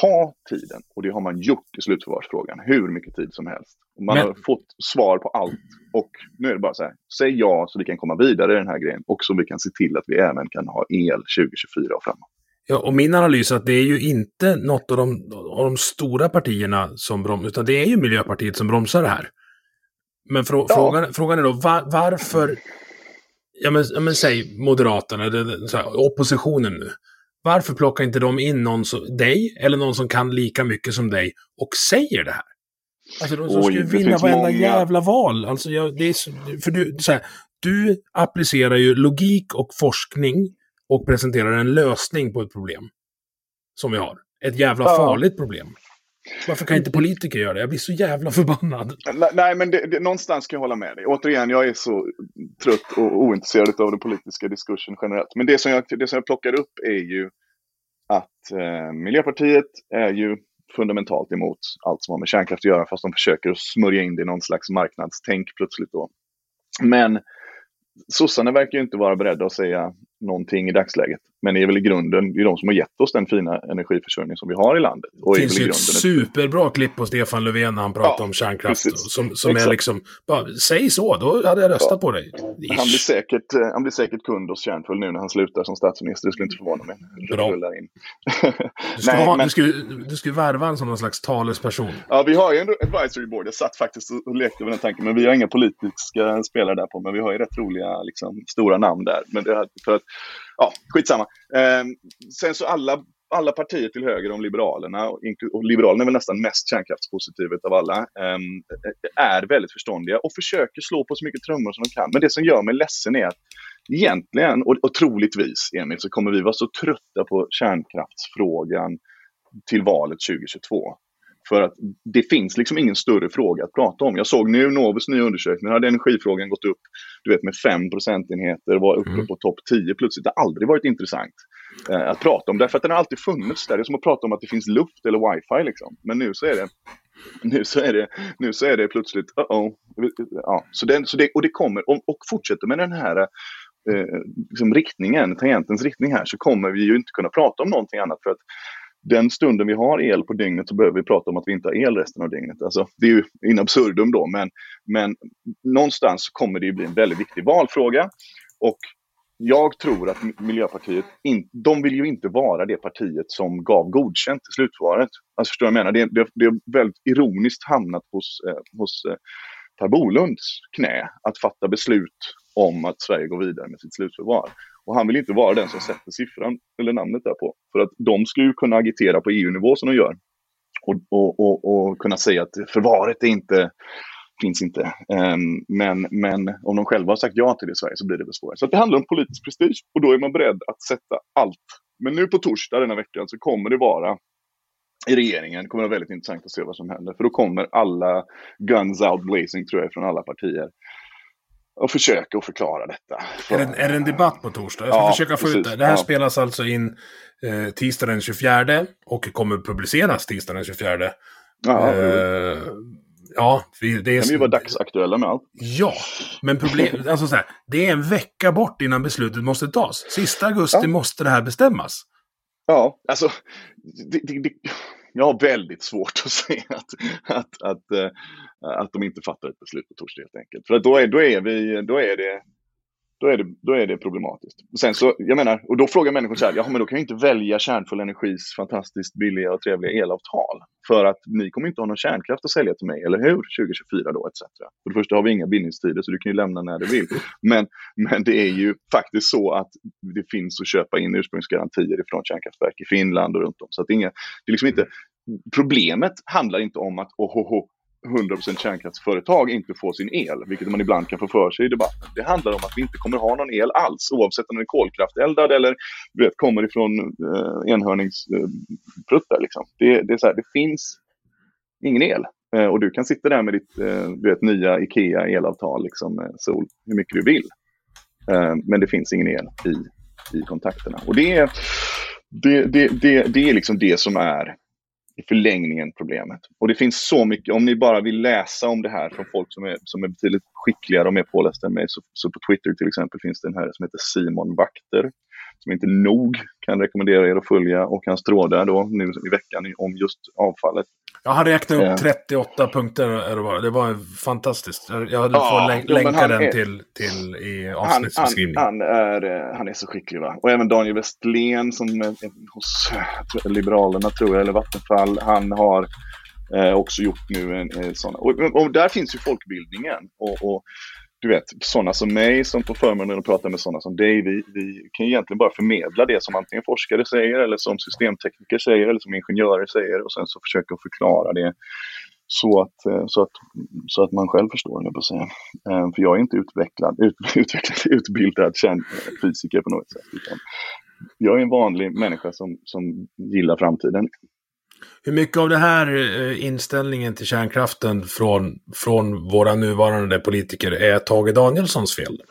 ta tiden och det har man gjort i slutförvarsfrågan hur mycket tid som helst. Man Men... har fått svar på allt och nu är det bara så här, säg ja så vi kan komma vidare i den här grejen och så vi kan se till att vi även kan ha el 2024 och framåt. Ja, och min analys är att det är ju inte något av de, av de stora partierna som bromsar, utan det är ju Miljöpartiet som bromsar det här. Men frå, ja. frågan, frågan är då var, varför, ja men, ja men säg Moderaterna, eller här, oppositionen nu. Varför plockar inte de in någon som dig, eller någon som kan lika mycket som dig, och säger det här? Alltså de som Oj, ska vinna varenda många... jävla val. Alltså, jag, det är för du, så här, du applicerar ju logik och forskning och presenterar en lösning på ett problem. Som vi har. Ett jävla ja. farligt problem. Varför kan inte politiker göra det? Jag blir så jävla förbannad. Nej, men det, det, någonstans kan jag hålla med dig. Återigen, jag är så trött och ointresserad av den politiska diskursen generellt. Men det som jag, det som jag plockar upp är ju att eh, Miljöpartiet är ju fundamentalt emot allt som har med kärnkraft att göra, fast de försöker smörja in det i någon slags marknadstänk plötsligt då. Men sossarna verkar ju inte vara beredda att säga någonting i dagsläget. Men det är väl i grunden, det är de som har gett oss den fina energiförsörjning som vi har i landet. Och det finns ju ett superbra klipp på Stefan Löfven när han pratar ja, om kärnkraft. Som, som är liksom, bara, säg så, då hade jag röstat ja. på dig. Han blir, säkert, eh, han blir säkert kund hos Kärnfull nu när han slutar som statsminister. Det skulle inte förvåna mig. Bra. In. du, ska Nej, ha, men... du, skulle, du skulle värva en som någon slags talesperson. Ja, vi har ju en advisory board. Jag satt faktiskt och lekte med den tanken. Men vi har inga politiska spelare där på. Men vi har ju rätt roliga, liksom, stora namn där. Men det för att ja, skitsamma. Eh, sen så alla, alla partier till höger om Liberalerna, och Liberalerna är väl nästan mest kärnkraftspositivet av alla, eh, är väldigt förståndiga och försöker slå på så mycket trummor som de kan. Men det som gör mig ledsen är att egentligen, och, och troligtvis, Emil, så kommer vi vara så trötta på kärnkraftsfrågan till valet 2022. För att det finns liksom ingen större fråga att prata om. Jag såg nu Novus nya undersökning, hade energifrågan gått upp du vet, med 5 procentenheter, var uppe mm. på topp 10 plötsligt. Det har aldrig varit intressant eh, att prata om, därför att den har alltid funnits där. Det är som att prata om att det finns luft eller wifi liksom. Men nu så är det nu så är det, nu så är det plötsligt, uh -oh. Ja, så den, så det, och det kommer, och, och fortsätter med den här eh, liksom riktningen, tangentens riktning här, så kommer vi ju inte kunna prata om någonting annat. För att den stunden vi har el på dygnet så behöver vi prata om att vi inte har el resten av dygnet. Alltså, det är ju in absurdum då, men, men någonstans kommer det ju bli en väldigt viktig valfråga. Och jag tror att Miljöpartiet, in, de vill ju inte vara det partiet som gav godkänt i slutförvaret. Alltså förstår du vad jag menar? Det, det, det är väldigt ironiskt hamnat hos, eh, hos eh, Per Bolunds knä att fatta beslut om att Sverige går vidare med sitt slutförvar. Och han vill inte vara den som sätter siffran eller namnet därpå. För att de ska ju kunna agitera på EU-nivå som de gör. Och, och, och, och kunna säga att förvaret är inte, finns inte. Ehm, men, men om de själva har sagt ja till det i Sverige så blir det väl svårare. Så det handlar om politisk prestige och då är man beredd att sätta allt. Men nu på torsdag denna veckan så kommer det vara i regeringen kommer det vara väldigt intressant att se vad som händer. För då kommer alla guns out blazing tror jag från alla partier och försöka att förklara detta. Är det, är det en debatt på torsdag? Jag ska Ja, försöka få ut precis. det. Det här Ja. spelas alltså in eh, tisdag den 24 och kommer publiceras tisdag den 24. Ja, Eh, ja, vi, det är... kan ju vara dagsaktuella med allt. Ja, men problem, alltså så här, det är en vecka bort innan beslutet måste tas. Sista augusti Ja. måste det här bestämmas. Ja, alltså, det, det, det, jag har väldigt svårt att se att, att, att, eh, att de inte fattar ett beslut på torsdag helt enkelt. För då är, då är, vi, då är det då är, det, då är det problematiskt. Sen så, jag menar, och då frågar människor så här, ja men då kan jag inte välja kärnfull energis fantastiskt billiga och trevliga elavtal. För att ni kommer inte ha någon kärnkraft att sälja till mig, eller hur? 2024 då, etc. För det första har vi inga bindningstider, så du kan ju lämna när du vill. Men, men det är ju faktiskt så att det finns att köpa in ursprungsgarantier ifrån kärnkraftverk i Finland och runt om. Så att det, är inga, det är liksom inte, problemet handlar inte om att ohoho, 100% kärnkraftsföretag inte får sin el, vilket man ibland kan få för sig i debatten. Det handlar om att vi inte kommer ha någon el alls, oavsett om den är kolkrafteldad eller vet, kommer ifrån eh, enhörningspruttar. liksom. det, det, är så här, det finns ingen el. Eh, och du kan sitta där med ditt eh, du vet, nya Ikea elavtal, liksom, sol, hur mycket du vill. Eh, men det finns ingen el i, i kontakterna. Och det är, det, det, det, det är liksom det som är i förlängningen problemet. Och det finns så mycket, om ni bara vill läsa om det här från folk som är, som är betydligt skickligare och mer pålästa än mig, så, så på Twitter till exempel finns det en herre som heter Simon Vakter, som inte nog kan rekommendera er att följa, och hans trådar då nu i veckan om just avfallet. Jag har räknat upp Ja. 38 punkter. det var. Fantastiskt. Jag får län- länka han den är- till, till i Han, han, avsnittsbeskrivningen. han, är, eh, han är så skicklig va. Och även Daniel Westlén som är hos jag tror, Liberalerna tror jag, eller Vattenfall, han har eh, också gjort nu en, en sån. Och, och där finns ju folkbildningen. Och, och du vet, sådana som mig som får förmånen att prata med sådana som dig, vi, vi kan ju egentligen bara förmedla det som antingen forskare säger eller som systemtekniker säger eller som ingenjörer säger och sen så försöka förklara det så att, eh, så att, så att man själv förstår, jag på säga. Eh, för jag är inte utvecklad, ut, utvecklad utbildad kärnfysiker på något sätt. Utan jag är en vanlig människa som, som gillar framtiden. Hur mycket av den här eh, inställningen till kärnkraften från, från våra nuvarande politiker är Tage Danielssons fel?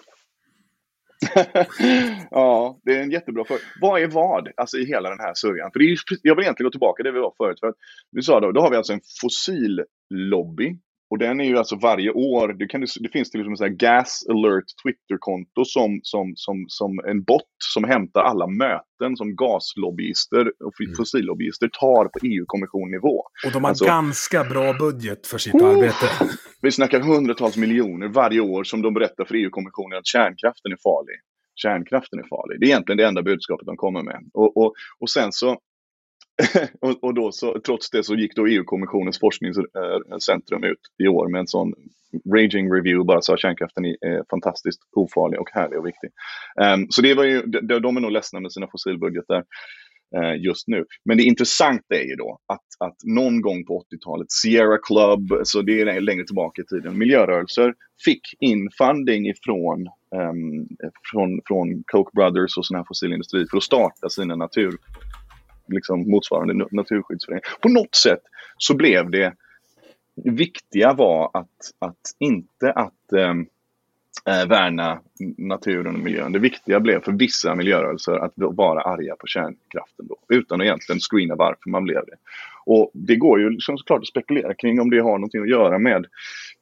ja, det är en jättebra fråga. Vad är vad alltså, i hela den här sörjan? För det är jag vill egentligen gå tillbaka till det vi var förut. För att, du sa då, då har vi alltså en fossillobby. Och den är ju alltså varje år, det, kan, det finns till exempel en Gas Alert Twitterkonto som, som, som, som en bot som hämtar alla möten som gaslobbyister och fossillobbyister tar på EU-kommissionnivå. Och de har Alltså- ganska bra budget för sitt Oh! arbete. Vi snackar hundratals miljoner varje år som de berättar för EU-kommissionen att kärnkraften är farlig. Kärnkraften är farlig. Det är egentligen det enda budskapet de kommer med. Och, och, och sen så, och, och då så, trots det så gick då EU-kommissionens forskningscentrum eh, ut i år med en sån raging review, bara sa att kärnkraften är fantastiskt ofarlig och härlig och viktig. Um, så det var ju, de, de är nog ledsna med sina fossilbudgetar eh, just nu. Men det intressanta är ju då att, att någon gång på 80-talet, Sierra Club, så det är längre tillbaka i tiden, miljörörelser fick in funding ifrån um, från, från Koch Brothers och sådana här fossilindustri för att starta sina natur, liksom motsvarande naturskyddsförening. På något sätt så blev det det viktiga var att, att inte att ehm, eh, värna naturen och miljön. Det viktiga blev för vissa miljörörelser att vara arga på kärnkraften då, utan att egentligen screena varför man blev det. Och det går ju liksom såklart att spekulera kring om det har någonting att göra med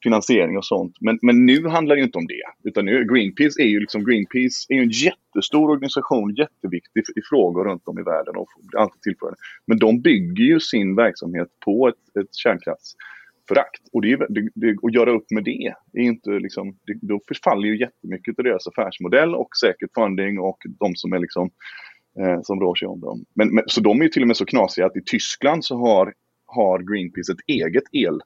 finansiering och sånt. Men, men nu handlar det ju inte om det. Utan nu, Greenpeace är ju liksom Greenpeace är en jättestor organisation, jätteviktig i frågor runt om i världen och alltid tillförande. Men de bygger ju sin verksamhet på ett, ett kärnkraftsförakt. Och det det, det, att göra upp med det, är inte liksom, det, då förfaller ju jättemycket av deras affärsmodell och säkert funding och de som är liksom eh, som rör sig om dem. Men, men, så de är ju till och med så knasiga att i Tyskland så har, har Greenpeace ett eget el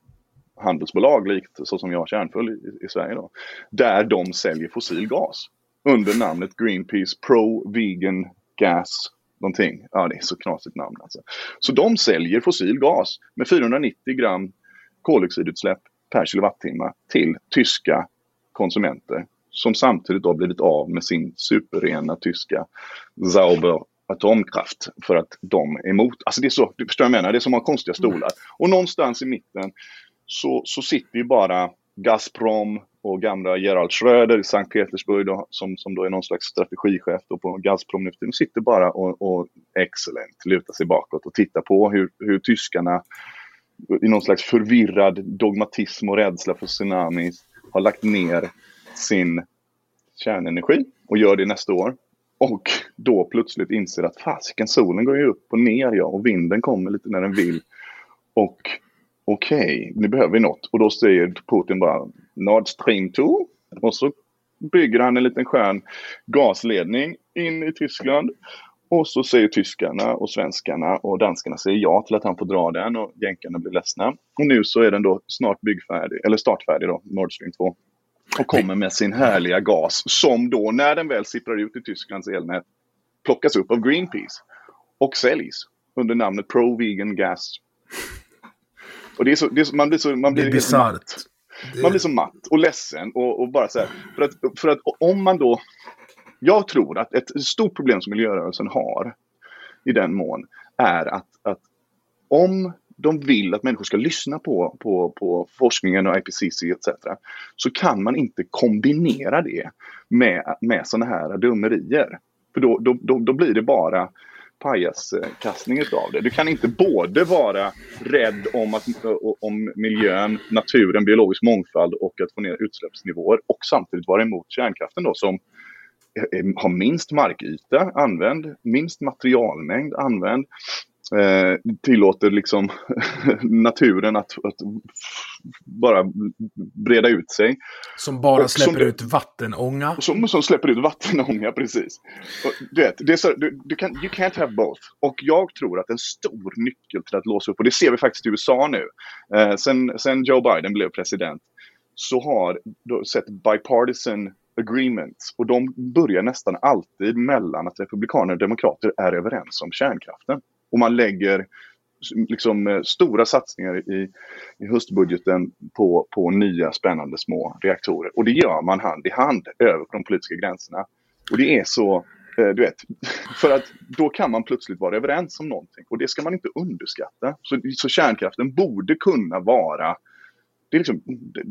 elhandelsbolag likt så som jag har kärnfull i, i Sverige då. Där de säljer fossil gas under namnet Greenpeace Pro Vegan Gas någonting. Ja, det är så knasigt namn alltså. Så de säljer fossil gas med 490 gram koldioxidutsläpp per kilowattimme till tyska konsumenter som samtidigt då blivit av med sin superrena tyska Sauber atomkraft för att de är emot. Alltså det är så, du förstår vad jag menar? Det är som att ha konstiga stolar. Och någonstans i mitten så, så sitter ju bara Gazprom, och gamla Gerald Schröder i Sankt Petersburg då, som, som då är någon slags strategichef då på Gazprom nu De sitter bara och, och excellent, lutar sig bakåt och tittar på hur, hur tyskarna i någon slags förvirrad dogmatism och rädsla för tsunamis har lagt ner sin kärnenergi och gör det nästa år. Och då plötsligt inser att fasiken, solen går ju upp och ner ja, och vinden kommer lite när den vill. Och okej, okay, nu behöver vi något. Och då säger Putin bara Nord Stream 2. Och så bygger han en liten skön gasledning in i Tyskland. Och så säger tyskarna och svenskarna och danskarna säger ja till att han får dra den och jänkarna blir ledsna. Och nu så är den då snart byggfärdig, eller startfärdig då, Nord Stream 2. Och kommer med sin härliga gas som då när den väl sipprar ut i Tysklands elnät plockas upp av Greenpeace och säljs under namnet Pro Vegan Gas. Och det är så, det är så man blir så, man blir det är bisarrt. Det... Man blir så matt och ledsen och, och bara så här, för att, för att om man då jag tror att ett stort problem som miljörörelsen har i den mån är att, att om de vill att människor ska lyssna på, på, på forskningen och IPCC etc. Så kan man inte kombinera det med, med sådana här dummerier. För då, då, då, då blir det bara pajaskastning av det. Du kan inte både vara rädd om, att, om miljön, naturen, biologisk mångfald och att få ner utsläppsnivåer och samtidigt vara emot kärnkraften då som har minst markyta använd, minst materialmängd använd, eh, tillåter liksom naturen att, att, bara breda ut sig. Som bara och släpper som, ut vattenånga. Som, som släpper ut vattenånga, precis. Och, du vet, det är så, du, du kan, you can't have both. Och jag tror att en stor nyckel till att låsa upp, och det ser vi faktiskt i USA nu, eh, sen, sen Joe Biden blev president, så har du sett bipartisan agreements. Och de börjar nästan alltid mellan att republikaner och demokrater är överens om kärnkraften. Och man lägger liksom eh, stora satsningar i, i höstbudgeten på, på nya spännande små reaktorer. Och det gör man hand i hand över de politiska gränserna. Och det är så, eh, du vet, för att då kan man plötsligt vara överens om någonting. Och det ska man inte underskatta. Så, så kärnkraften borde kunna vara det är liksom,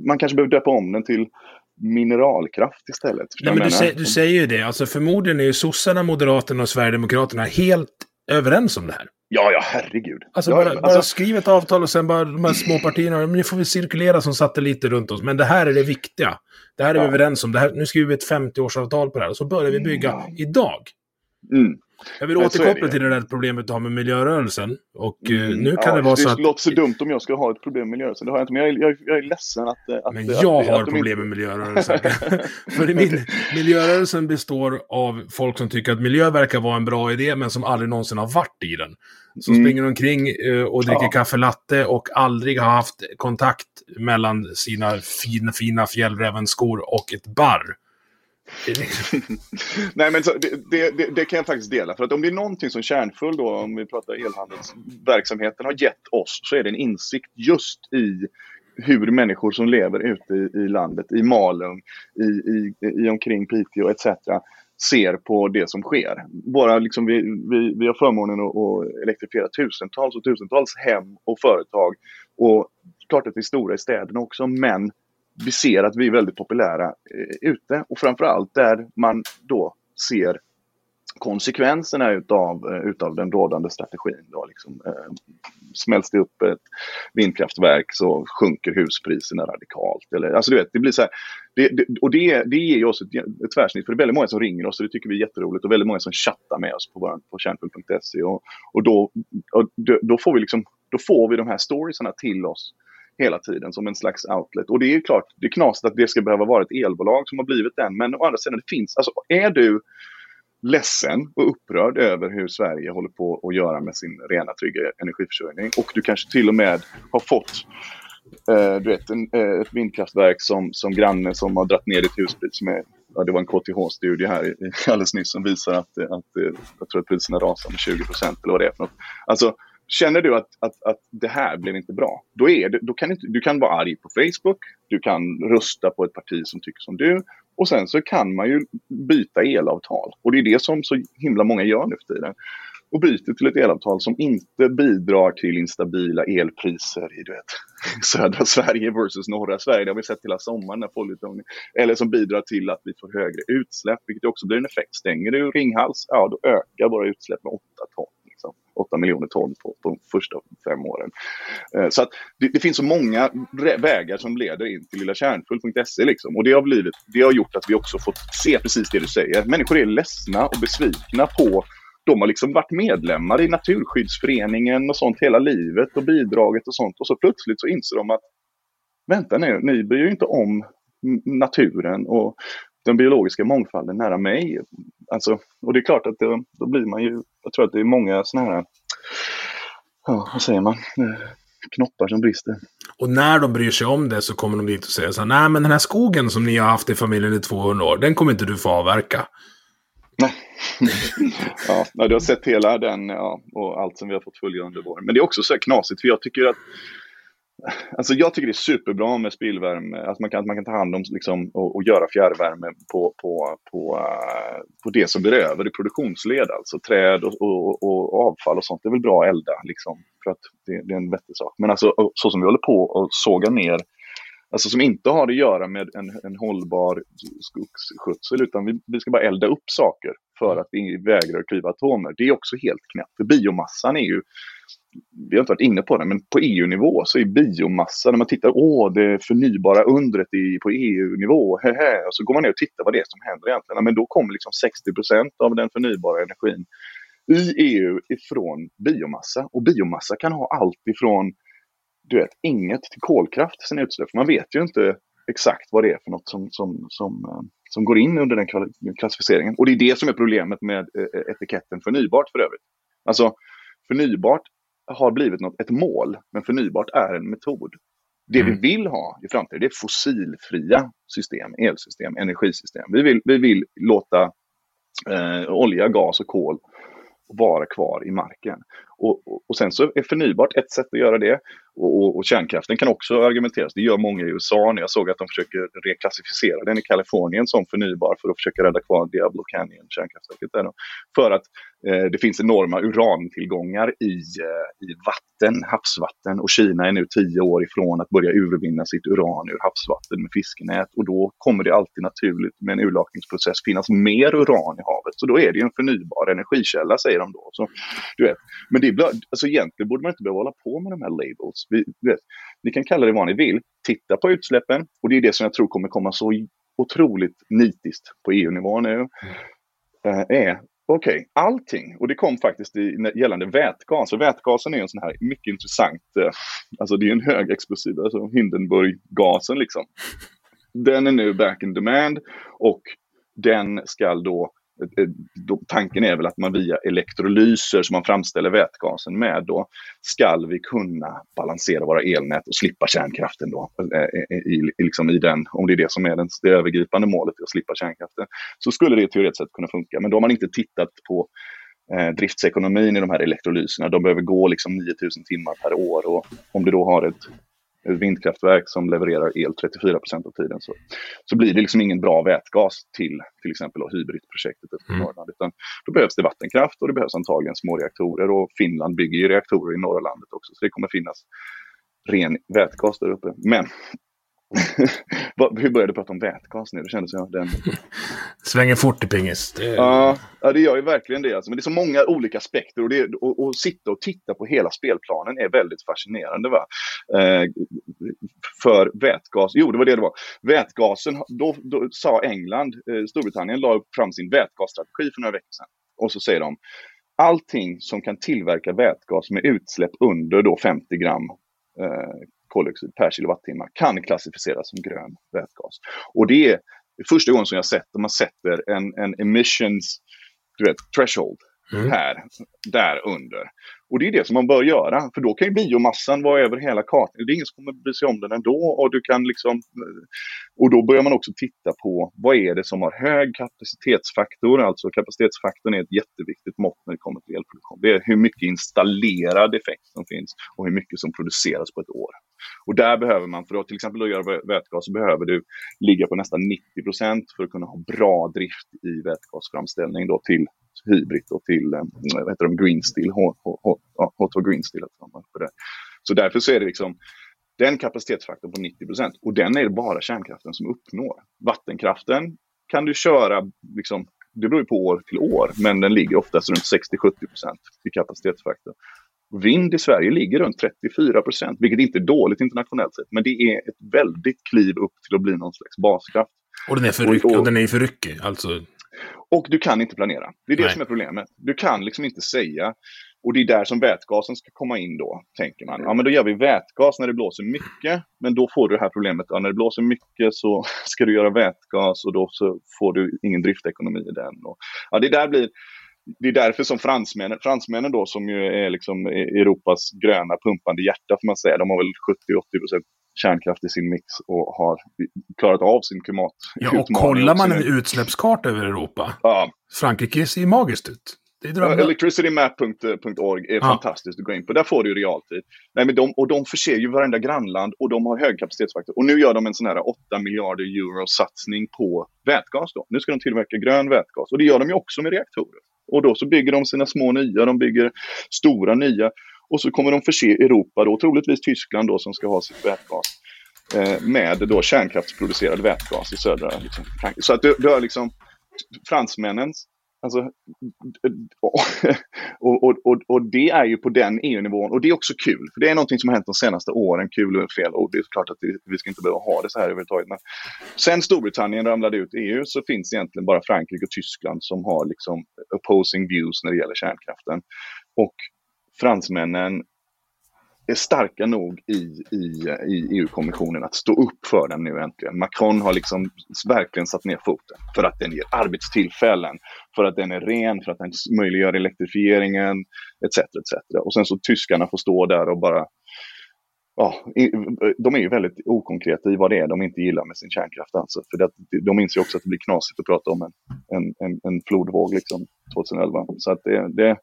man kanske behöver döpa om den till mineralkraft istället. Nej, men du, säger, du säger ju det. Alltså förmodligen är ju sossarna, moderaterna och sverigedemokraterna helt överens om det här. Ja, ja, herregud. Alltså, ja, bara, alltså... bara skriv ett avtal och sen bara de här små partierna, nu får vi cirkulera som satelliter runt oss. Men det här är det viktiga. Det här är ja. vi överens om. Det här, nu skriver vi ett 50-årsavtal på det här och så börjar vi bygga ja. idag. Mm. Jag vill återkoppla till det där problemet du har med miljörörelsen. Och eh, mm, nu kan ja, det vara så det att... Det låter så dumt om jag ska ha ett problem med miljörörelsen. Det har jag inte. Men jag är, jag, jag är ledsen att... att men jag att, har att problem med miljörörelsen. För min, miljörörelsen består av folk som tycker att miljö verkar vara en bra idé, men som aldrig någonsin har varit i den. Som mm. springer omkring uh, och dricker ja. kaffe latte och aldrig har haft kontakt mellan sina fina, fina fjällrävenskor och ett barr. Nej, men så, det, det, det, kan jag faktiskt dela. För att om det är någonting som Kärnfull, då, om vi pratar elhandelsverksamheten, har gett oss så är det en insikt just i hur människor som lever ute i, i landet, i Malung, i, i, i omkring Piteå etc. ser på det som sker. Bara liksom vi, vi, vi har förmånen att, att elektrifiera tusentals och tusentals hem och företag. Och klart att det är stora i städerna också, men vi ser att vi är väldigt populära eh, ute och framförallt där man då ser konsekvenserna utav, eh, utav den rådande strategin. Då, liksom, eh, smälls det upp ett vindkraftverk så sjunker huspriserna radikalt. Eller, alltså du vet, det blir så här, det, det, och det, det ger oss ett, ett tvärsnitt, för det är väldigt många som ringer oss och det tycker vi är jätteroligt och väldigt många som chattar med oss på, vår, på kärnpunkt.se och, och, då, och då, får vi liksom, då får vi de här storiesarna till oss hela tiden som en slags outlet. Och det är ju klart, det är knasigt att det ska behöva vara ett elbolag som har blivit den. Men å andra sidan, det finns, alltså är du ledsen och upprörd över hur Sverige håller på att göra med sin rena trygga energiförsörjning och du kanske till och med har fått eh, du vet, en, eh, ett vindkraftverk som, som granne som har dratt ner ditt huspris med Ja, det var en KTH-studie här i, alldeles nyss som visar att, eh, att, att jag tror att priserna rasar med 20 procent eller vad det är för något. Alltså, Känner du att, att, att det här blev inte bra, då, är det, då kan inte, du kan vara arg på Facebook, du kan rösta på ett parti som tycker som du och sen så kan man ju byta elavtal. Och det är det som så himla många gör nu för tiden. och byter till ett elavtal som inte bidrar till instabila elpriser i du vet, södra Sverige versus norra Sverige. Det har vi sett hela sommaren när folkutgången. Eller som bidrar till att vi får högre utsläpp, vilket också blir en effekt. Stänger du Ringhals, ja då ökar våra utsläpp med 8 ton. 8 miljoner ton på, på de första fem åren. Eh, så att det, det, finns så många vägar som leder in till lilla kärnfull.se. Liksom. Och det har, blivit, det har gjort att vi också fått se precis det du säger. Människor är ledsna och besvikna på de har liksom varit medlemmar i Naturskyddsföreningen och sånt hela livet och bidraget och sånt. Och så plötsligt så inser de att vänta nu, ni bryr ju inte om naturen och den biologiska mångfalden nära mig. Alltså, och det är klart att det, då blir man ju, jag tror att det är många sådana här, ja, vad säger man, eh, knoppar som brister. Och när de bryr sig om det så kommer de dit och säger så här, nej men den här skogen som ni har haft i familjen i 200 år, den kommer inte du få avverka. Nej. ja, du har sett hela den ja, och allt som vi har fått följa under våren. Men det är också så här knasigt för jag tycker att Alltså jag tycker det är superbra med spillvärme, att man kan, att man kan ta hand om liksom, och, och göra fjärrvärme på, på, på, uh, på det som blir över i produktionsled. Alltså träd och, och, och, avfall och sånt. Det är väl bra att elda, liksom, för att det, det är en vettig sak. Men alltså så som vi håller på och såga ner Alltså som inte har att göra med en, en hållbar skogsskötsel utan vi, vi ska bara elda upp saker för att vi vägrar klyva atomer. Det är också helt knäppt. För biomassan är ju, vi har inte varit inne på det, men på EU-nivå så är biomassa, när man tittar, åh, det förnybara undret i, på EU-nivå, och så går man ner och tittar vad det är som händer egentligen. Men då kommer liksom 60 procent av den förnybara energin i EU ifrån biomassa. Och biomassa kan ha allt ifrån du vet, inget till kolkraft i sina utsläpp. Man vet ju inte exakt vad det är för något som, som, som, eh, som går in under den klassificeringen. Och det är det som är problemet med eh, eh, etiketten förnybart för övrigt. Alltså, förnybart har blivit något, ett mål, men förnybart är en metod. Det mm. vi vill ha i framtiden det är fossilfria system, elsystem, energisystem. Vi vill, vi vill låta eh, olja, gas och kol vara kvar i marken. Och, och, sen så är förnybart ett sätt att göra det. Och, och, kärnkraften kan också argumenteras. Det gör många i USA nu. Jag såg att de försöker reklassificera den i Kalifornien som förnybar för att försöka rädda kvar Diablo Canyon, kärnkraftverket där. Då. För att eh, det finns enorma urantillgångar i, eh, i vatten, havsvatten. Och Kina är nu tio år ifrån att börja urvinna sitt uran ur havsvatten med fiskenät. Och då kommer det alltid naturligt med en urlakningsprocess finnas mer uran i havet. Så då är det en förnybar energikälla, säger de då. Så, du vet. Men det är, alltså egentligen borde man inte behöva hålla på med de här labels. Vi, vet, ni kan kalla det vad ni vill. Titta på utsläppen och det är det som jag tror kommer komma så otroligt nitiskt på EU-nivå nu. Mm. är Okej, okay, allting. Och det kom faktiskt i, gällande vätgas. Och vätgasen är en sån här mycket intressant, eh, alltså det är en högexplosiv, alltså Hindenburg-gasen liksom. Den är nu back in demand och den ska då Eh, eh, tanken är väl att man via elektrolyser som man framställer vätgasen med då ska vi kunna balansera våra elnät och slippa kärnkraften då. Eh, I, I, liksom i den, om det är det som är den, det övergripande målet, att slippa kärnkraften. Så skulle det teoretiskt sett kunna funka. Men då har man inte tittat på eh, driftsekonomin i de här elektrolyserna. De behöver gå liksom 9000 timmar per år och om du då har ett ett vindkraftverk som levererar el 34 procent av tiden så, så blir det liksom ingen bra vätgas till till exempel Hybrid-projektet uppe mm. Norrland. Utan då behövs det vattenkraft och det behövs antagligen små reaktorer och Finland bygger ju reaktorer i norra landet också så det kommer finnas ren vätgas där uppe. Men Hur började du prata om vätgas nu? Det kändes som den... Svänger fort i pingis. Det... Ja, ja, det gör ju verkligen det. Alltså. Men det är så många olika aspekter och, det, och, och sitta och titta på hela spelplanen är väldigt fascinerande. Va? Eh, för vätgas, jo det var det det var. Vätgasen, då, då sa England, eh, Storbritannien la fram sin vätgasstrategi för några veckor sedan. Och så säger de, allting som kan tillverka vätgas med utsläpp under då 50 gram eh, koldioxid per kilowattimme kan klassificeras som grön vätgas. Och det är första gången som jag sett att man sätter en, en emissions du vet, threshold mm. här, där under. Och det är det som man bör göra, för då kan ju biomassan vara över hela kartan. Det är ingen som kommer bry sig om den ändå. Och, du kan liksom, eh, och då börjar man också titta på vad är det som har hög kapacitetsfaktor. Alltså kapacitetsfaktorn är ett jätteviktigt mått när det kommer till elproduktion. Det är hur mycket installerad effekt som finns och hur mycket som produceras på ett år. Och där behöver man, för att till exempel att göra vätgas, så behöver du ligga på nästan 90 procent för att kunna ha bra drift i vätgasframställning då till Hybrid och till eh, vad heter de, Green Steel, H2 Green Steel. Så därför så är det liksom den kapacitetsfaktorn på 90 procent och den är det bara kärnkraften som uppnår. Vattenkraften kan du köra, liksom, det beror ju på år till år, men den ligger oftast runt 60-70 procent i kapacitetsfaktor. Vind i Sverige ligger runt 34 procent, vilket inte är dåligt internationellt sett, men det är ett väldigt kliv upp till att bli någon slags baskraft. Och den är för, ryck, och, den är för ryckig, alltså? Och du kan inte planera. Det är det Nej. som är problemet. Du kan liksom inte säga, och det är där som vätgasen ska komma in då, tänker man. Ja, men då gör vi vätgas när det blåser mycket, men då får du det här problemet. Ja, när det blåser mycket så ska du göra vätgas och då så får du ingen driftekonomi i den. Och, ja, det där blir det är därför som fransmännen, fransmännen då som ju är liksom Europas gröna pumpande hjärta får man säga, de har väl 70-80 kärnkraft i sin mix och har klarat av sin klimat. Ja, och kollar man en utsläppskarta över Europa, ja. Frankrike ser ju magiskt ut. Electricitymap.org är ja. fantastiskt att gå in på. Där får du realtid. Nej, men de, och de förser ju varenda grannland och de har hög kapacitetsfaktor. Och nu gör de en sån här 8 miljarder euro satsning på vätgas. Då. Nu ska de tillverka grön vätgas och det gör de ju också med reaktorer. Och då så bygger de sina små nya, de bygger stora nya. Och så kommer de förse Europa, då, troligtvis Tyskland då, som ska ha sitt vätgas, eh, med då kärnkraftsproducerad vätgas i södra liksom, Frankrike. Så att du, du har liksom fransmännens Alltså, och, och, och, och, det är ju på den EU-nivån och det är också kul. För det är någonting som har hänt de senaste åren. Kul och fel och det är klart att vi ska inte behöva ha det så här överhuvudtaget. Men sen Storbritannien ramlade ut EU så finns egentligen bara Frankrike och Tyskland som har liksom opposing views när det gäller kärnkraften. Och fransmännen är starka nog i, i, i EU-kommissionen att stå upp för den nu äntligen. Macron har liksom verkligen satt ner foten för att den ger arbetstillfällen, för att den är ren, för att den möjliggör elektrifieringen etc. etc. Och sen så tyskarna får stå där och bara ja, de är ju väldigt okonkreta i vad det är de inte gillar med sin kärnkraft. Alltså. För det, de inser också att det blir knasigt att prata om en, en, en, en flodvåg liksom, 2011. Så att det, det,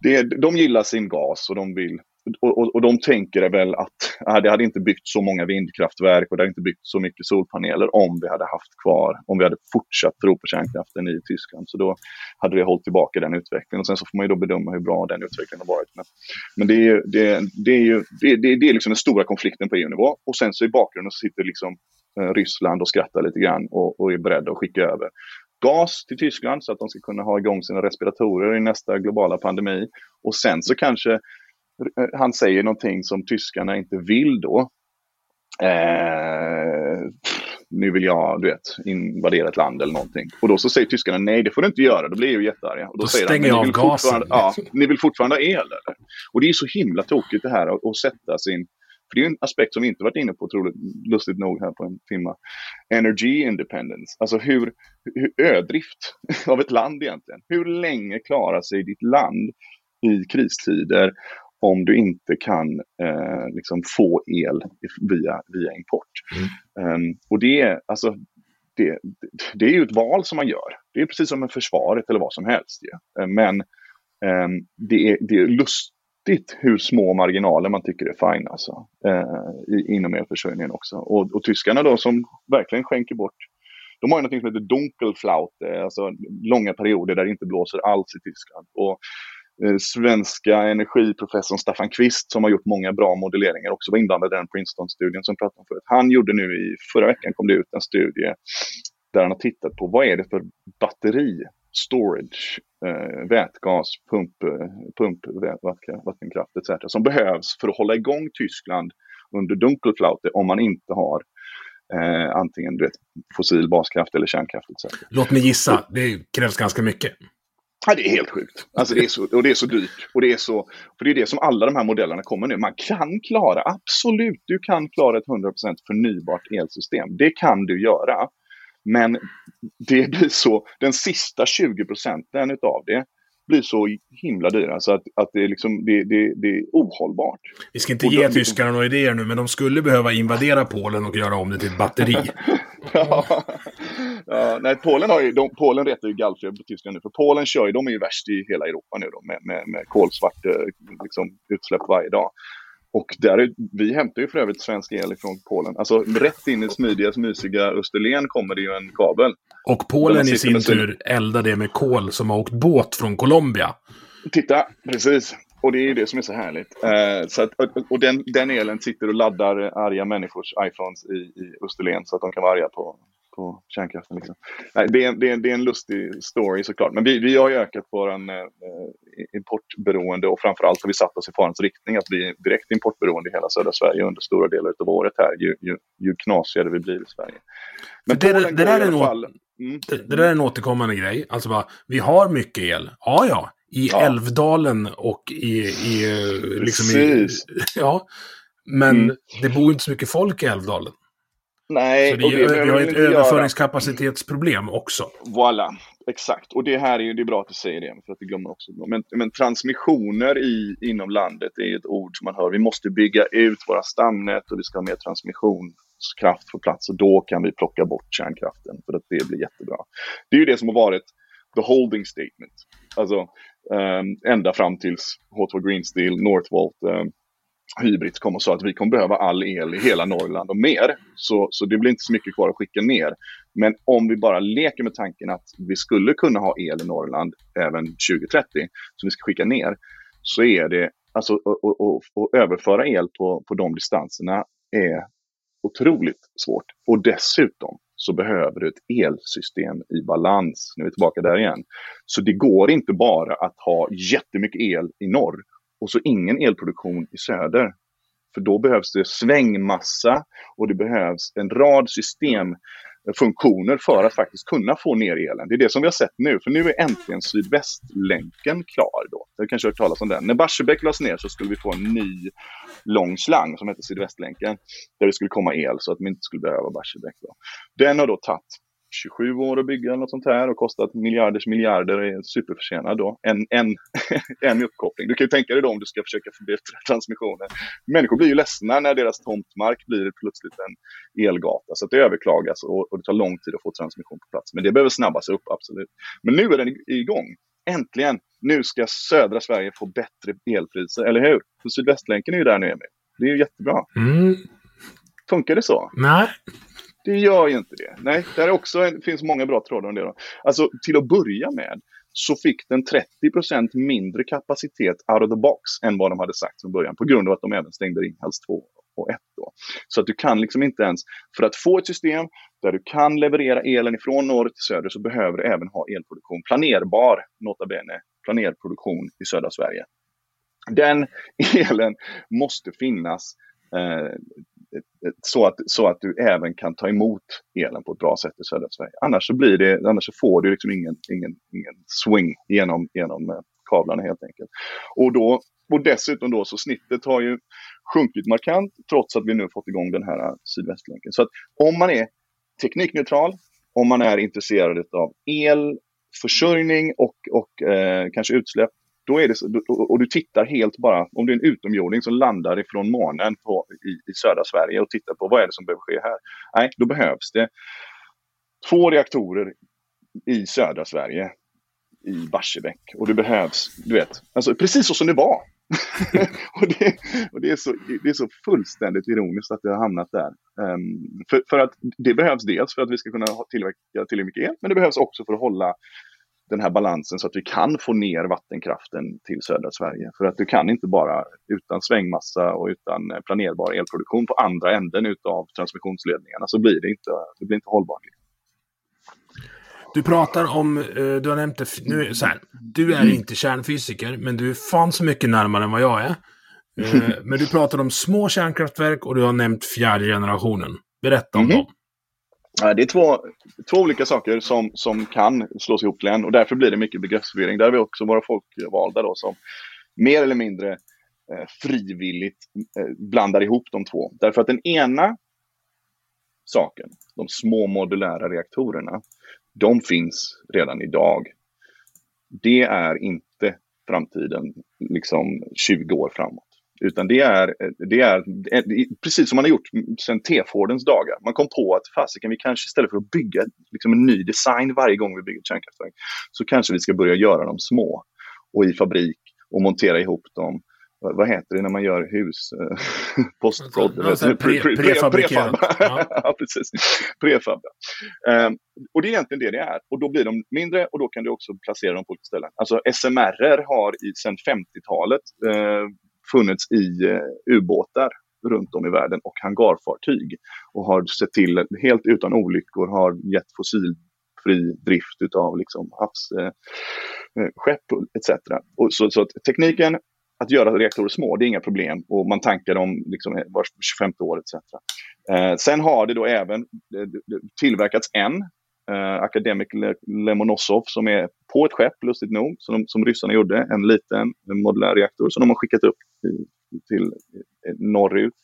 det, de gillar sin gas och de vill och, och, och, de tänker väl att äh, det hade inte byggt så många vindkraftverk och det hade inte byggt så mycket solpaneler om vi hade haft kvar, om vi hade fortsatt tro på kärnkraften i Tyskland. Så då hade vi hållit tillbaka den utvecklingen. Och sen så får man ju då bedöma hur bra den utvecklingen har varit. Men, men det är ju, det, det är ju det, det, det, är liksom den stora konflikten på EU-nivå. Och sen så i bakgrunden så sitter liksom eh, Ryssland och skrattar lite grann och, och är beredda att skicka över gas till Tyskland så att de ska kunna ha igång sina respiratorer i nästa globala pandemi. Och sen så kanske han säger någonting som tyskarna inte vill då. Eh, nu vill jag, du vet, invadera ett land eller någonting. Och då så säger tyskarna nej, det får du inte göra. Då blir ju jättearga. Och då, då säger stänger jag av gasen. Ja, ni vill fortfarande ha el eller? Och det är så himla tokigt det här att, att sätta sin för det är en aspekt som vi inte varit inne på, otroligt lustigt nog, här på en timme. Energy independence. Alltså hur, hur ödrift av ett land egentligen. Hur länge klarar sig ditt land i kristider om du inte kan eh, liksom få el via, via import. Mm. Um, och det, alltså, det, det är ju ett val som man gör. Det är precis som med försvaret eller vad som helst. Ja. Ehm, men um, det, är, det är lustigt hur små marginaler man tycker är fine alltså, uh, inom elförsörjningen också. Och, och tyskarna då som verkligen skänker bort de har ju något som heter Dunkelflaute, alltså långa perioder där det inte blåser alls i Tyskland. Och Eh, svenska energiprofessorn Staffan Kvist som har gjort många bra modelleringar också var inblandad i den Princeton-studien som pratade om förut. Han gjorde nu i förra veckan kom det ut en studie där han har tittat på vad är det för batteri, storage, eh, vätgas, pump, pump vattenkraft etc. som behövs för att hålla igång Tyskland under Dunkelflaute om man inte har eh, antingen vet, fossil baskraft eller kärnkraft etc. Låt mig gissa, det krävs ganska mycket. Ja, det är helt sjukt. Alltså det är så, och det är så dyrt. Och det är så, för det är det som alla de här modellerna kommer nu. Man kan klara, absolut, du kan klara ett 100% förnybart elsystem. Det kan du göra. Men det blir så, den sista 20 procenten utav det blir så himla dyra så att, att det, är liksom, det, det, det är ohållbart. Vi ska inte ge tyskarna några idéer nu, men de skulle behöva invadera Polen och göra om det till ett batteri. ja. ja, nej, Polen, har ju, de, Polen retar ju gallfeber på Tyskland nu, för Polen kör ju, de är ju värst i hela Europa nu då, med, med, med kolsvart eh, liksom, utsläpp varje dag. Och där, vi hämtar ju för övrigt svensk el från Polen. Alltså rätt in i smidiga, mysiga Österlen kommer det ju en kabel Och Polen i sin tur eldar det med kol som har åkt båt från Colombia. Titta, precis. Och det är ju det som är så härligt. Eh, så att, och den, den elen sitter och laddar arga människors iPhones i, i Österlen så att de kan vara arga på, på kärnkraften. Liksom. Nej, det, är, det, är, det är en lustig story såklart. Men vi, vi har ökat vår eh, importberoende och framförallt har vi satt oss i farans riktning att bli direkt importberoende i hela södra Sverige under stora delar av året här. Ju, ju, ju knasigare vi blir i Sverige. Men det, det, där är fall, mm. det, det, där är en återkommande grej. Alltså bara, vi har mycket el. Ja, ja. I ja. Älvdalen och i... i liksom i, ja. Men mm. det bor inte så mycket folk i Älvdalen. Nej, så det, det vi har ett överföringskapacitetsproblem också. Voilà, exakt. Och det här är ju det är bra att du säger det, för att det glömmer också. Men, men transmissioner i, inom landet är ett ord som man hör. Vi måste bygga ut våra stamnät och det ska ha mer transmissionskraft på plats och då kan vi plocka bort kärnkraften för att det blir jättebra. Det är ju det som har varit the holding statement. Alltså Ehm, ända fram tills H2 Green Steel, Northvolt, ehm, um, Hybrid kom och sa att vi kommer behöva all el i hela Norrland och mer. Så, så det blir inte så mycket kvar att skicka ner. Men om vi bara leker med tanken att vi skulle kunna ha el i Norrland även 2030, som vi ska skicka ner, så är det, alltså att överföra el på, på de distanserna är otroligt svårt. Och dessutom så behöver du ett elsystem i balans. Nu är vi tillbaka där igen. Så det går inte bara att ha jättemycket el i norr och så ingen elproduktion i söder. För då behövs det svängmassa och det behövs en rad systemfunktioner för att faktiskt kunna få ner elen. Det är det som vi har sett nu, för nu är äntligen Sydvästlänken klar. Då. Jag kanske har hört talas om den. När Barsebäck lades ner så skulle vi få en ny lång slang som heter Sydvästlänken. Där det skulle komma el så att vi inte skulle behöva Barsebäck. Då. Den har då tagit 27 år att bygga något sånt här och kostat miljarders miljarder är superförsenad då. En, en, en uppkoppling. Du kan ju tänka dig då om du ska försöka förbättra transmissionen. Människor blir ju ledsna när deras tomtmark blir plötsligt en elgata så att det överklagas och, och det tar lång tid att få transmission på plats. Men det behöver snabbas upp, absolut. Men nu är den igång. Äntligen! Nu ska södra Sverige få bättre elpriser, eller hur? För Sydvästlänken är ju där nu, Emil. Det är ju jättebra. Mm. Funkar det så? Nej. Det gör ju inte det. Nej, där också en, finns många bra trådar om det. Då. Alltså till att börja med så fick den 30% mindre kapacitet out of the box än vad de hade sagt från början på grund av att de även stängde Ringhals 2 och 1. Då. Så att du kan liksom inte ens, för att få ett system där du kan leverera elen ifrån norr till söder så behöver du även ha elproduktion, planerbar, nota bene, planerproduktion i södra Sverige. Den elen måste finnas eh, så, att, så att du även kan ta emot elen på ett bra sätt i södra Sverige. Annars så, blir det, annars så får du liksom ingen, ingen, ingen swing genom, genom eh, kablarna helt enkelt. Och, då, och dessutom då så snittet har ju sjunkit markant trots att vi nu fått igång den här eh, sydvästlänken. Så att om man är teknikneutral, om man är intresserad av elförsörjning och, och eh, kanske utsläpp då är det så, och du tittar helt bara, om du är en utomjording som landar ifrån månen på, i, i södra Sverige och tittar på vad är det som behöver ske här. Nej, då behövs det två reaktorer i södra Sverige i Barsebäck. Och det behövs, du vet, alltså precis så som det var. och det, och det, är så, det är så fullständigt ironiskt att det har hamnat där. Um, för, för, att det behövs dels för att vi ska kunna tillverka tillräckligt mycket el, men det behövs också för att hålla den här balansen så att vi kan få ner vattenkraften till södra Sverige. För att du kan inte bara utan svängmassa och utan eh, planerbar elproduktion på andra änden av transmissionsledningarna så blir det inte, det blir inte hållbart. Du pratar om, eh, du har nämnt det, nu så här, du är inte kärnfysiker, men du är fan så mycket närmare än vad jag är. Eh, men du pratar om små kärnkraftverk och du har nämnt fjärde generationen. Berätta om mm -hmm. dem. Det är två, två olika saker som, som kan slås ihop till en och därför blir det mycket begreppsförvirring. Där har vi också våra folkvalda då, som mer eller mindre eh, frivilligt eh, blandar ihop de två. Därför att den ena saken, de små modulära reaktorerna, de finns redan idag. Det är inte framtiden liksom 20 år framåt. Utan det är, det är precis som man har gjort sedan T-Fordens dagar. Man kom på att fasiken, vi kanske istället för att bygga liksom en ny design varje gång vi bygger ett kärnkraftverk, så kanske vi ska börja göra dem små och i fabrik och montera ihop dem vad, heter det när man gör hus? Postprod? Alltså, pre, pre, prefabrikerat. ja. ja, precis. Prefab. Um, och det är egentligen det det är. Och då blir de mindre och då kan du också placera dem på olika ställen. Alltså SMR har i, sedan 50-talet uh, funnits i eh, ubåtar runt om i världen och hangarfartyg. Och har sett till, helt utan olyckor, har gett fossilfri drift av liksom havsskepp eh, eh etc. Och så, så att tekniken att göra reaktorer små, det är inga problem och man tankar dem liksom eh, var 25 år etc. Eh, sen har det då även eh, tillverkats en eh, Academic Lemonosov som är på ett skepp, lustigt nog, som, som ryssarna gjorde, en liten modulär reaktor som de har skickat upp i, till eh, norrut,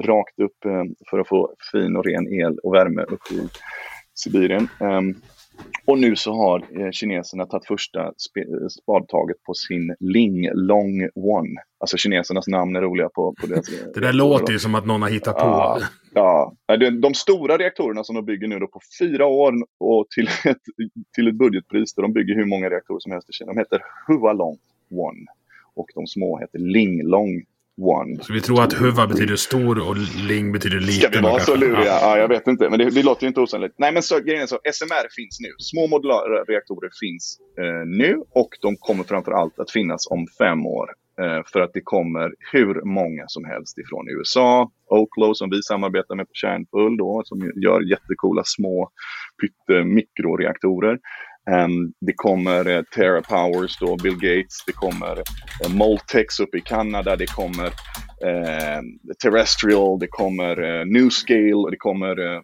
rakt upp eh, för att få fin och ren el och värme upp i Sibirien. Ehm, och nu så har eh, kineserna tagit första spadtaget på sin Ling Long One. Alltså kinesernas namn är roliga på, på deras... det där låter ju som att någon har hittat på. Ja, ja. De stora reaktorerna som de bygger nu då på fyra år och till ett, till ett budgetpris där de bygger hur många reaktorer som helst i Kina. De heter Hualong One och de små heter Ling Long One. Så vi tror att Huva betyder stor och Ling betyder liten? Ska vi vara så luriga? Ja. ja. jag vet inte. Men det, det låter ju inte osannolikt. Nej, men så, grejen är så. SMR finns nu. Små modulära reaktorer finns eh, nu och de kommer framför allt att finnas om fem år. Eh, för att det kommer hur många som helst ifrån USA. Oklo som vi samarbetar med på Kärnfull då, som gör jättekola små pytte mikroreaktorer. Um, det kommer uh, Terra Powers, då, Bill Gates, det kommer uh, Moltex uppe i Kanada, det kommer uh, Terrestrial, det kommer uh, Newscale, det kommer uh,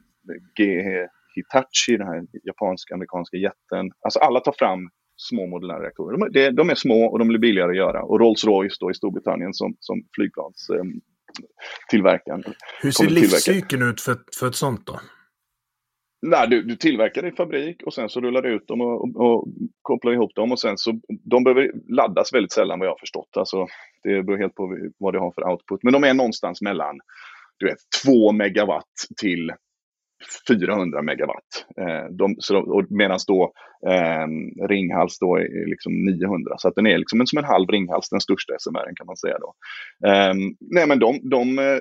GE Hitachi, den här japanska amerikanska jätten. Alltså alla tar fram små modulära reaktorer. De, de, de, är små och de blir billigare att göra. Och Rolls-Royce då i Storbritannien som, som flygplans um, tillverkaren. Hur ser livscykeln ut för, för ett sånt då? Nej, du, du tillverkar det i fabrik och sen så rullar du ut dem och, och, och, kopplar ihop dem och sen så de behöver laddas väldigt sällan vad jag har förstått. Alltså, det beror helt på vad det har för output. Men de är någonstans mellan du vet, 2 megawatt till 400 megawatt. Eh, de, Medan då eh, Ringhals då är liksom 900. Så att den är liksom som en halv Ringhals, den största SMR kan man säga. Då. Eh, nej men de, de, eh,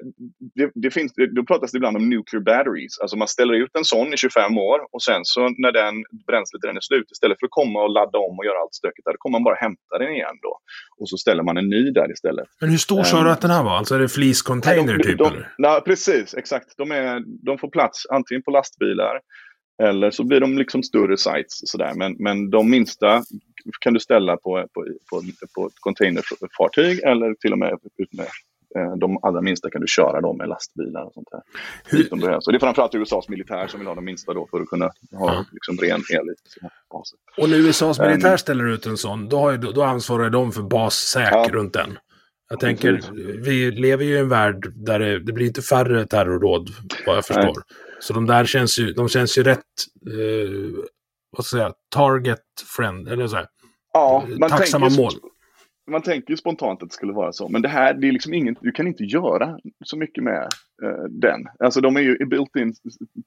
det, det finns, då pratas det ibland om nuclear batteries. Alltså man ställer ut en sån i 25 år och sen så när den bränslet den är slut, istället för att komma och ladda om och göra allt stökigt där, då kommer man bara hämta den igen då. Och så ställer man en ny där istället. Men hur stor sa du att den här var? Alltså är det fleece-container typ? De, eller? Nej, precis, exakt. De, är, de får plats antingen på lastbilar eller så blir de liksom större sites. Sådär. Men, men de minsta kan du ställa på, på, på, på ett containerfartyg eller till och med ut med eh, de allra minsta kan du köra dem med lastbilar och sånt här. Hur? Behövs. Och det är framförallt USAs militär som vill ha de minsta då för att kunna ha ja. liksom, ren el i sina baser. Och när USAs militär um, ställer ut en sån, då, har, då ansvarar de för bassäk ja. runt den. Jag tänker, vi lever ju i en värld där det, det blir inte färre terrordåd, vad jag förstår. Nej. Så de där känns ju, de känns ju rätt, eh, vad ska jag säga, target friend, eller så här. Ja, man tacksamma tänker, mål. Man tänker ju spontant att det skulle vara så, men det här, det är liksom inget, du kan inte göra så mycket med den. Alltså de är ju built-in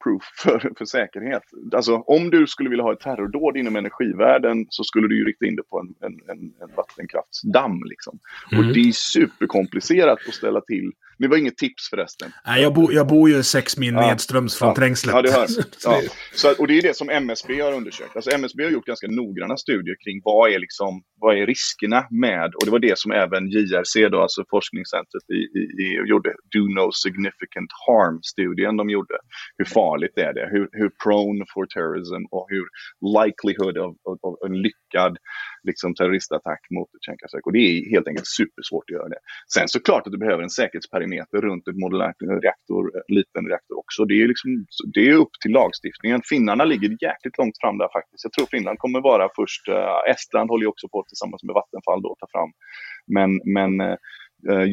proof för, för säkerhet. Alltså om du skulle vilja ha ett terrordåd inom energivärlden så skulle du ju rikta in det på en, en, en, en vattenkraftsdamm liksom. Mm. Och det är superkomplicerat att ställa till det var inget tips förresten. Nej, jag, bo, jag bor ju sex mil ja. nedströms från ja. Trängslet. Ja, du hör. Ja. Så, och det är det som MSB har undersökt. Alltså MSB har gjort ganska noggranna studier kring vad är, liksom, vad är riskerna med, och det var det som även JRC, då, alltså forskningscentret, i, i, i, gjorde, Do No Significant significant Harm-studien de gjorde. Hur farligt är det? Hur, hur prone for terrorism och hur likelihood of, of, of en lyckad liksom, terroristattack mot ett kärnkraftverk. Och det är helt enkelt supersvårt att göra det. Sen så klart att du behöver en säkerhetsperimeter runt ett modulärt reaktor, liten reaktor också. Det är, liksom, det är upp till lagstiftningen. Finnarna ligger jäkligt långt fram där faktiskt. Jag tror Finland kommer vara först. Uh, Estland håller ju också på tillsammans med Vattenfall då att ta fram. Men, men uh,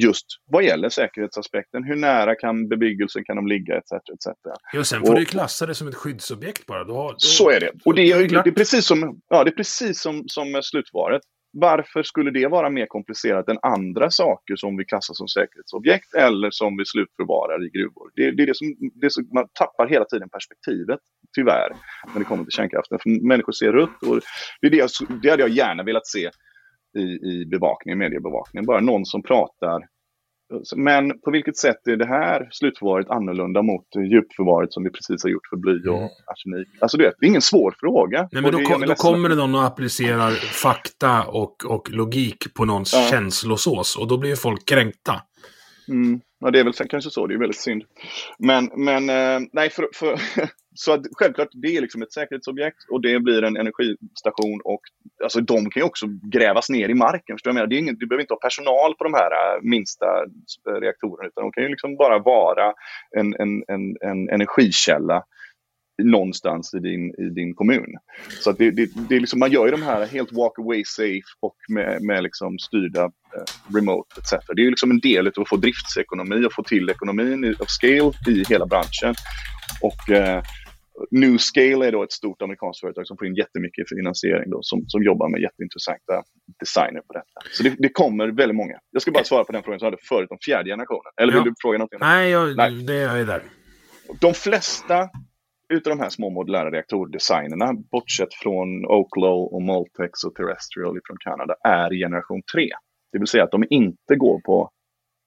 just vad gäller säkerhetsaspekten. Hur nära kan bebyggelsen kan de ligga etc. etc. Ja, sen får och, du klassa det som ett skyddsobjekt bara. Då, då, så är det. Och det är, det är precis som, ja, det är precis som, som slutvaret. Varför skulle det vara mer komplicerat än andra saker som vi klassar som säkerhetsobjekt eller som vi slutförvarar i gruvor? Det, det är det som, det som, man tappar hela tiden perspektivet, tyvärr, när det kommer till kärnkraften. För människor ser rött och det, är det, jag, det hade jag gärna velat se i, i bevakningen, mediebevakningen. Bara någon som pratar. Men på vilket sätt är det här slutförvaret annorlunda mot djupförvaret som vi precis har gjort för bly och mm. arsenik? Alltså du vet, det är ingen svår fråga. Nej, men då, kom, då kommer det någon och applicerar fakta och, och logik på någons ja. känslosås och då blir ju folk kränkta. Mm. Ja, det är väl kanske så. Det är väldigt synd. Men, men eh, nej, för, för så att, självklart, det är liksom ett säkerhetsobjekt och det blir en energistation och alltså, de kan ju också grävas ner i marken. Förstår jag? Det är ingen, du behöver inte ha personal på de här eh, minsta eh, reaktorerna utan de kan ju liksom bara vara en, en, en, en energikälla någonstans i din, i din kommun. Så att det, det, det är liksom, man gör ju de här helt walk away safe och med, med liksom styrda remote etc. Det är ju liksom en del av att få driftsekonomi och få till ekonomin av scale i hela branschen. Och eh, New Scale är då ett stort amerikanskt företag som får in jättemycket finansiering då, som, som jobbar med jätteintressanta designer på detta. Så det, det kommer väldigt många. Jag ska bara svara på den frågan som jag hade förut om fjärde generationen. Eller vill ja. du fråga någonting? Nej, jag, Nej. Det, jag är där. De flesta utav de här små modulära reaktordesignerna, bortsett från Oklo och Moltex och Terrestrial från Kanada, är generation 3. Det vill säga att de inte går på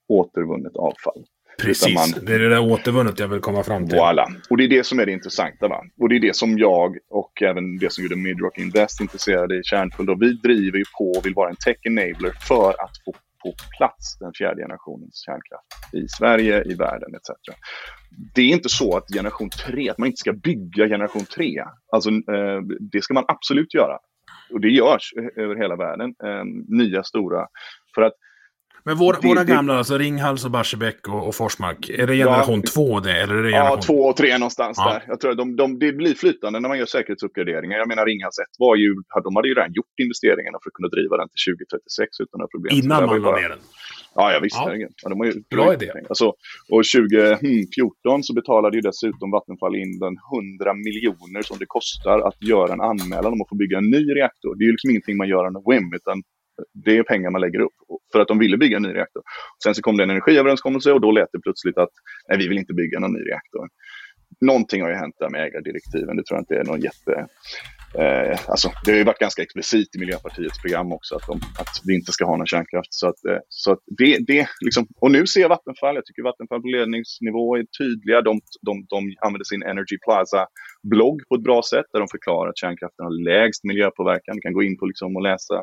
återvunnet avfall. Precis, man... det är det där återvunnet jag vill komma fram till. Voilà. Och det är det som är det intressanta. Va? Och det är det som jag och även det som gjorde Midrock Invest intresserade i Kärnfull. Vi driver ju på och vill vara en tech enabler för att få på plats den fjärde generationens kärnkraft i Sverige, i världen etc. Det är inte så att generation 3, att man inte ska bygga generation 3. Alltså, eh, det ska man absolut göra. Och det görs över hela världen. Eh, nya stora. För att men våra, det, våra gamla, det, alltså Ringhals och Barsebäck och, och Forsmark, är det generation ja, 2 det? Eller är det generation... Ja, 2 och 3 någonstans ja. där. Jag tror att de, de, det blir flytande när man gör säkerhetsuppgraderingar. Jag menar Ringhals 1 var ju, de hade ju redan gjort investeringarna för att kunna driva den till 2036 utan några problem. Innan man la ner den? Ja, ja visst. Ja. Ja, de har ju Bra idé. Alltså, och 2014 så betalade ju dessutom Vattenfall in den 100 miljoner som det kostar att göra en anmälan om att få bygga en ny reaktor. Det är ju liksom ingenting man gör on a whim, utan det är pengar man lägger upp för att de ville bygga en ny reaktor. Sen så kom det en energiöverenskommelse och då lät det plötsligt att nej, vi vill inte bygga någon ny reaktor. Någonting har ju hänt där med ägardirektiven. Det tror jag inte är någon jätte... Eh, alltså, det har ju varit ganska explicit i Miljöpartiets program också att, de, att vi inte ska ha någon kärnkraft. Så att, eh, så att det, det liksom, och nu ser jag Vattenfall, jag tycker Vattenfall på ledningsnivå är tydliga. De, de, de använder sin Energy Plaza-blogg på ett bra sätt där de förklarar att kärnkraften har lägst miljöpåverkan. Du kan gå in på liksom och läsa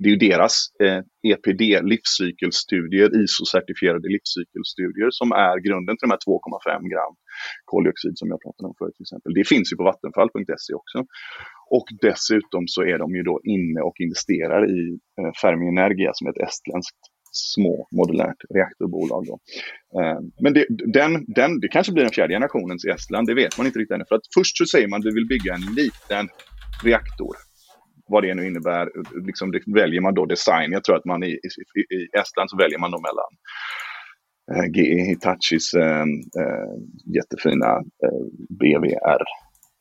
det är ju deras eh, EPD, livscykelstudier, ISO-certifierade livscykelstudier som är grunden till de här 2,5 gram koldioxid som jag pratade om förut till exempel. Det finns ju på vattenfall.se också. Och dessutom så är de ju då inne och investerar i eh, Fermi Energia som är ett estländskt små modulärt reaktorbolag. Då. Eh, men det, den, den, det kanske blir den fjärde generationens i Estland, det vet man inte riktigt ännu. För att först så säger man att du vill bygga en liten reaktor vad det nu innebär, liksom det väljer man då design. Jag tror att man i, i, i Estland så väljer man då mellan eh, GE Hitachis eh, eh, jättefina eh, BVR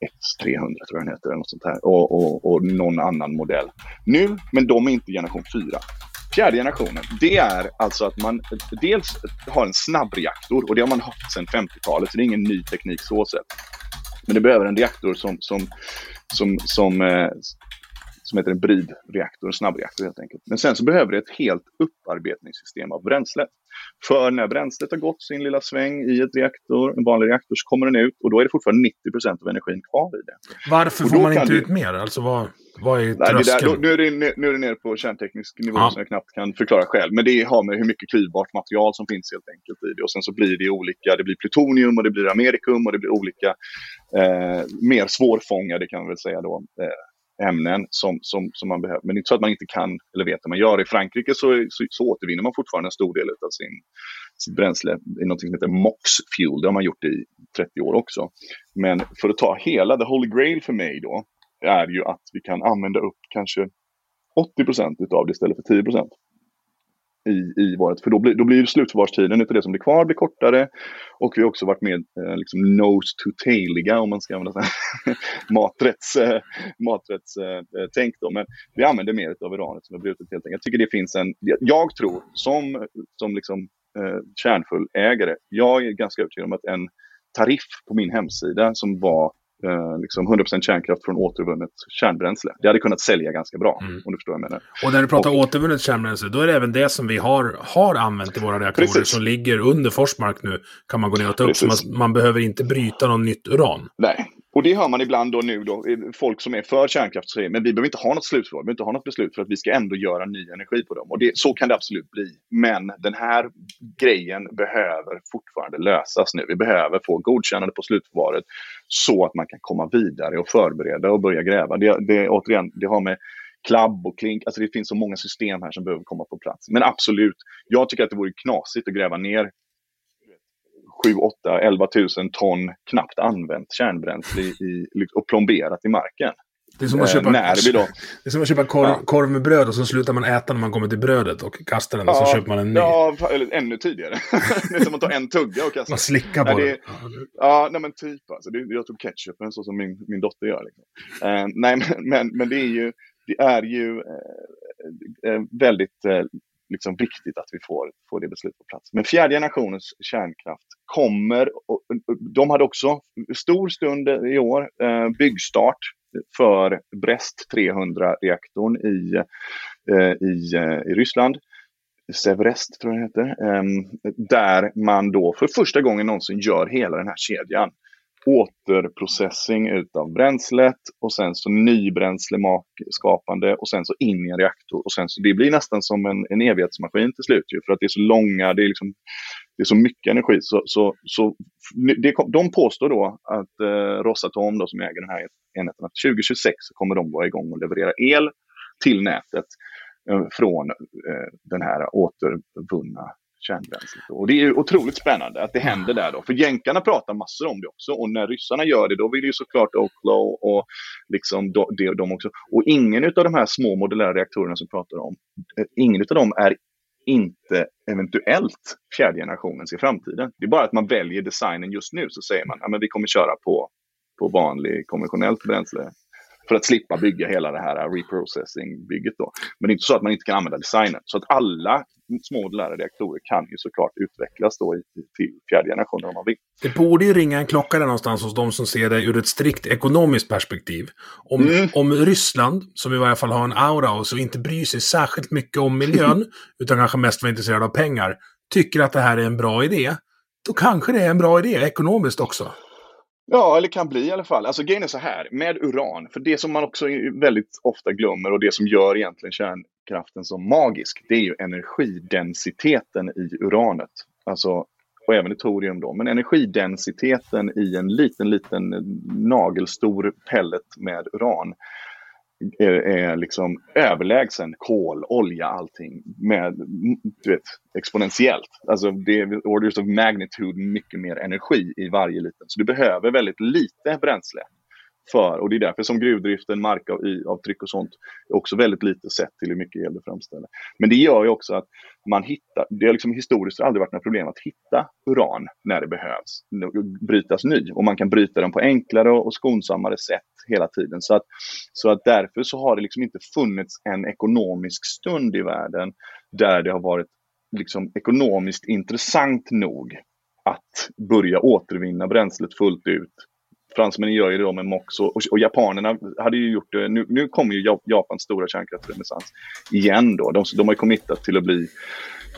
X300 tror jag den heter, något sånt här. Och, och, och någon annan modell. Nu, men de är inte generation 4. Fjärde generationen, det är alltså att man dels har en snabbreaktor och det har man haft sedan 50-talet, så det är ingen ny teknik så sett. Men det behöver en reaktor som, som, som, som, eh, som heter en bridreaktor, en snabbreaktor helt enkelt. Men sen så behöver det ett helt upparbetningssystem av bränslet. För när bränslet har gått sin lilla sväng i ett reaktor, en vanlig reaktor, så kommer den ut och då är det fortfarande 90 procent av energin kvar i det. Varför får man inte du... ut mer? Alltså vad, vad är tröskeln? nu, är det, nu är det nere på kärnteknisk nivå ja. som jag knappt kan förklara själv. Men det har med hur mycket klyvbart material som finns helt enkelt i det. Och sen så blir det olika, det blir plutonium och det blir amerikum och det blir olika eh, mer svårfångade kan man väl säga då. Eh, ämnen som, som, som man behöver. Men det är inte så att man inte kan eller vet hur man gör. I Frankrike så, så, så återvinner man fortfarande en stor del av sin, sitt bränsle i något som heter MOX Fuel. Det har man gjort i 30 år också. Men för att ta hela, the holy grail för mig då, är ju att vi kan använda upp kanske 80 procent utav det istället för 10 procent i, i vårt, för då blir, då blir slutförvarstiden utav det som blir kvar blir kortare och vi har också varit med eh, liksom nose to tailiga om man ska använda maträtts, eh, maträtts eh, eh, tänk då. Men vi använder mer av uranet som är brutet helt enkelt. Jag tycker det finns en, jag tror som, som liksom eh, kärnfull ägare, jag är ganska övertygad om att en tariff på min hemsida som var eh, liksom 100% kärnkraft från återvunnet kärnbränsle. Det hade kunnat sälja ganska bra, mm. om du förstår vad jag menar. Och när du pratar och, återvunnet kärnbränsle, då är det även det som vi har, har använt i våra reaktorer precis. som ligger under Forsmark nu, kan man gå ner och ta upp. Så man, man behöver inte bryta något nytt uran. Nej, och det hör man ibland då nu då, folk som är för kärnkraft säger, men vi behöver inte ha något slutförvar, vi behöver inte ha något beslut för att vi ska ändå göra ny energi på dem. Och det, så kan det absolut bli. Men den här grejen behöver fortfarande lösas nu. Vi behöver få godkännande på slutförvaret så att man kan komma vidare och förbereda och börja gräva. Det, det, återigen, det har med klabb och klink, alltså det finns så många system här som behöver komma på plats. Men absolut, jag tycker att det vore knasigt att gräva ner 7, 8, 11 000 ton knappt använt kärnbränsle i, och plomberat i marken. Det är som att köpa, eh, när vi då, det är som att köpa korv, ja. korv, med bröd och så slutar man äta när man kommer till brödet och kastar den och så köper man en ny. Ja, eller ännu tidigare. det är som att ta en tugga och kasta. Man slickar på nej, det. Ja, nej men typ alltså. Det, jag tog ketchupen så som min, min dotter gör. Liksom. Eh, nej, men, men, men, det är ju, det är ju eh, eh väldigt eh, liksom viktigt att vi får, får det beslutet på plats. Men fjärde generationens kärnkraft kommer, och, de hade också stor stund i år, eh, byggstart för Brest 300-reaktorn i, eh, i, eh, i Ryssland. Severest tror jag det heter. Eh, där man då för första gången någonsin gör hela den här kedjan återprocessing utav bränslet och sen så nybränsleskapande och sen så in i en reaktor. Och sen så, det blir nästan som en, en evighetsmaskin till slut ju, för att det är så långa, det är, liksom, det är så mycket energi. Så, så, så det, de påstår då att eh, Rosatom då, som äger den här enheten, att 2026 kommer de vara igång och leverera el till nätet eh, från eh, den här återvunna kärnbränslet. Och det är otroligt spännande att det händer där då. För jänkarna pratar massor om det också. Och när ryssarna gör det, då vill ju såklart Oklo och liksom de, de också. Och ingen av de här små modulära reaktorerna som pratar om, eh, ingen av dem är inte eventuellt fjärde generationens i framtiden. Det är bara att man väljer designen just nu så säger man att ja, vi kommer köra på, på vanlig konventionellt bränsle för att slippa bygga hela det här reprocessing-bygget. Då. Men det är inte så att man inte kan använda designen. Så att alla små modulära reaktorer kan ju såklart utvecklas då till fjärde generationen om man vill. Det borde ju ringa en klocka där någonstans hos de som ser det ur ett strikt ekonomiskt perspektiv. Om, mm. om Ryssland, som i varje fall har en aura och så inte bryr sig särskilt mycket om miljön, utan kanske mest var intresserad av pengar, tycker att det här är en bra idé, då kanske det är en bra idé ekonomiskt också. Ja, eller kan bli i alla fall. Alltså grejen är så här, med uran, för det som man också väldigt ofta glömmer och det som gör egentligen kärnkraften så magisk, det är ju energidensiteten i uranet. Alltså, och även i torium då, men energidensiteten i en liten, liten nagelstor pellet med uran är, är liksom överlägsen kol, olja, allting med, du vet, exponentiellt. Alltså det är orders of magnitude mycket mer energi i varje liten. Så du behöver väldigt lite bränsle för. Och det är därför som gruvdriften, markavtryck och sånt är också väldigt lite sett till hur mycket el det framställer. Men det gör ju också att man hittar, det har liksom historiskt aldrig varit några problem att hitta uran när det behövs, brytas ny. Och man kan bryta den på enklare och skonsammare sätt hela tiden. Så att, så att därför så har det liksom inte funnits en ekonomisk stund i världen där det har varit liksom ekonomiskt intressant nog att börja återvinna bränslet fullt ut fransmännen gör ju det då med MOX och, och, och, japanerna hade ju gjort det. Nu, nu kommer ju Japans stora kärnkraftsrenässans igen då. De, de har ju committat till att bli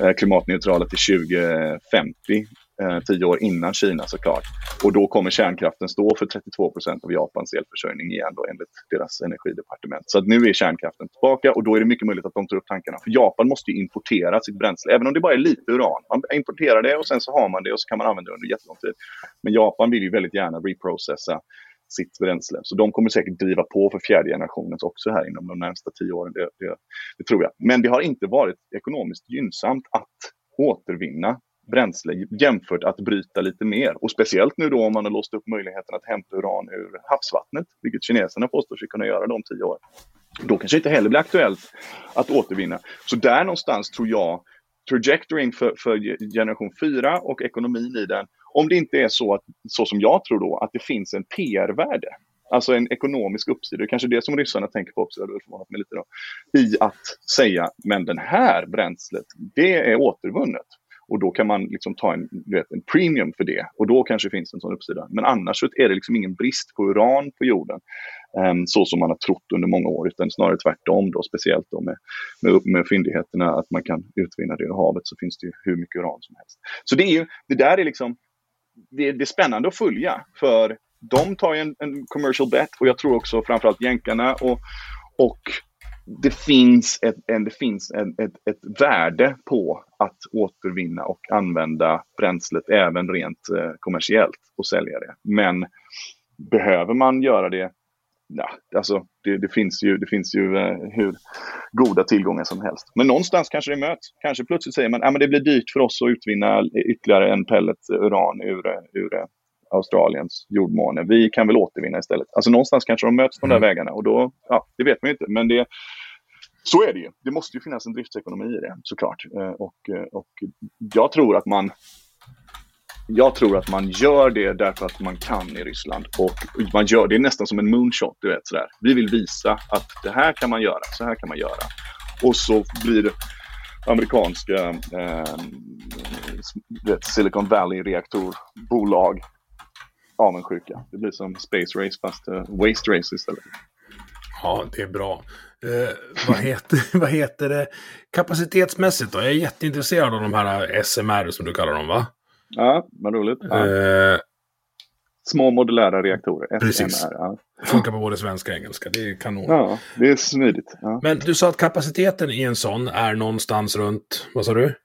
eh, klimatneutrala till 2050 eh, tio år innan Kina såklart. Och då kommer kärnkraften stå för 32 procent av Japans elförsörjning igen då enligt deras energidepartement. Så att nu är kärnkraften tillbaka och då är det mycket möjligt att de tar upp tankarna. För Japan måste ju importera sitt bränsle, även om det bara är lite uran. Man importerar det och sen så har man det och så kan man använda det under jättelång tid. Men Japan vill ju väldigt gärna reprocessa sitt bränsle. Så de kommer säkert driva på för fjärde generationens också här inom de närmsta tio åren. Det, det, det tror jag. Men det har inte varit ekonomiskt gynnsamt att återvinna bränsle jämfört att bryta lite mer. Och speciellt nu då om man har låst upp möjligheten att hämta uran ur havsvattnet, vilket kineserna påstår sig kunna göra de tio år. Då kanske inte heller blir aktuellt att återvinna. Så där någonstans tror jag trajectoryn för, för generation 4 och ekonomin i den, om det inte är så, att, så som jag tror då, att det finns en PR-värde Alltså en ekonomisk uppsida, det är kanske det som ryssarna tänker på också, det förvånat mig lite då, i att säga, men den här bränslet, det är återvunnet. Och då kan man liksom ta en, vet, en premium för det. Och då kanske finns en sån uppsida. Men annars så är det liksom ingen brist på uran på jorden. Um, så som man har trott under många år. Utan snarare tvärtom då, speciellt då med, med, med fyndigheterna. Att man kan utvinna det ur havet så finns det ju hur mycket uran som helst. Så det är ju, det där är liksom, det, det är spännande att följa. För de tar ju en, en commercial bet och jag tror också framförallt jänkarna och, och det finns, ett, en, det finns en, ett, ett värde på att återvinna och använda bränslet även rent eh, kommersiellt och sälja det. Men behöver man göra det? Ja, alltså det, det finns ju, det finns ju eh, hur goda tillgångar som helst. Men någonstans kanske det möts. Kanske plötsligt säger man att ah, det blir dyrt för oss att utvinna ytterligare en pellet uran ur, ur Australiens jordmåne. Vi kan väl återvinna istället. Alltså någonstans kanske de möts på de där mm. vägarna och då, ja, det vet man ju inte. Men det, så är det ju. Det måste ju finnas en driftsekonomi i det såklart. Eh, och, eh, och jag tror att man jag tror att man gör det därför att man kan i Ryssland. Och man gör det är nästan som en moonshot. Du vet, sådär. Vi vill visa att det här kan man göra, så här kan man göra. Och så blir amerikanska eh, Silicon Valley-reaktorbolag avundsjuka. Det blir som Space Race fast uh, Waste Race istället. Ja, det är bra. Eh, vad, heter, vad heter det kapacitetsmässigt då? Jag är jätteintresserad av de här SMR som du kallar dem va? Ja, vad roligt. Ja. Eh, Små modulära reaktorer, SMR. Precis. Ja. Funkar på både svenska och engelska, det är kanon. Ja, det är smidigt. Ja. Men du sa att kapaciteten i en sån är någonstans runt, vad sa du?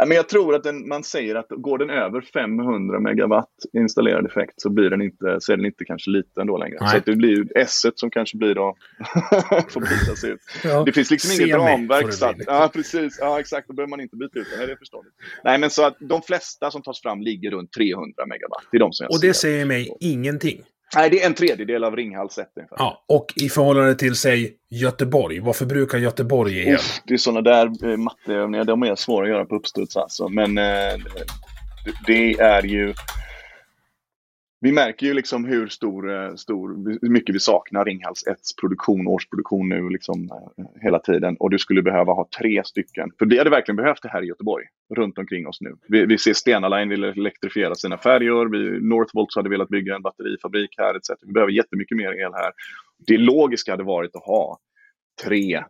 Ja, men jag tror att den, man säger att går den över 500 megawatt installerad effekt så blir den inte, så är den inte kanske liten då längre. Nej. Så det blir ju S som kanske blir då, får bytas ut. Ja, det finns liksom inget ramverk. Så att, ja, precis. Ja, exakt. Då behöver man inte byta ut den. det är förståeligt. Nej, men så att de flesta som tas fram ligger runt 300 megawatt. Det är de som jag Och det säger mig ingenting. Nej, det är en tredjedel av Ringhals 1 Ja, och i förhållande till, säg, Göteborg. Vad förbrukar Göteborg el? Det är sådana där eh, matteövningar, de är svåra att göra på uppstuds alltså. Men eh, det är ju vi märker ju liksom hur stor, eh, stor, hur mycket vi saknar Ringhals 1 produktion, årsproduktion nu liksom eh, hela tiden. Och du skulle behöva ha tre stycken. För vi hade verkligen behövt det här i Göteborg, runt omkring oss nu. Vi, vi ser Stena Line vill elektrifiera sina färjor, vi, Northvolt hade velat bygga en batterifabrik här etc. Vi behöver jättemycket mer el här. Det logiska hade varit att ha tre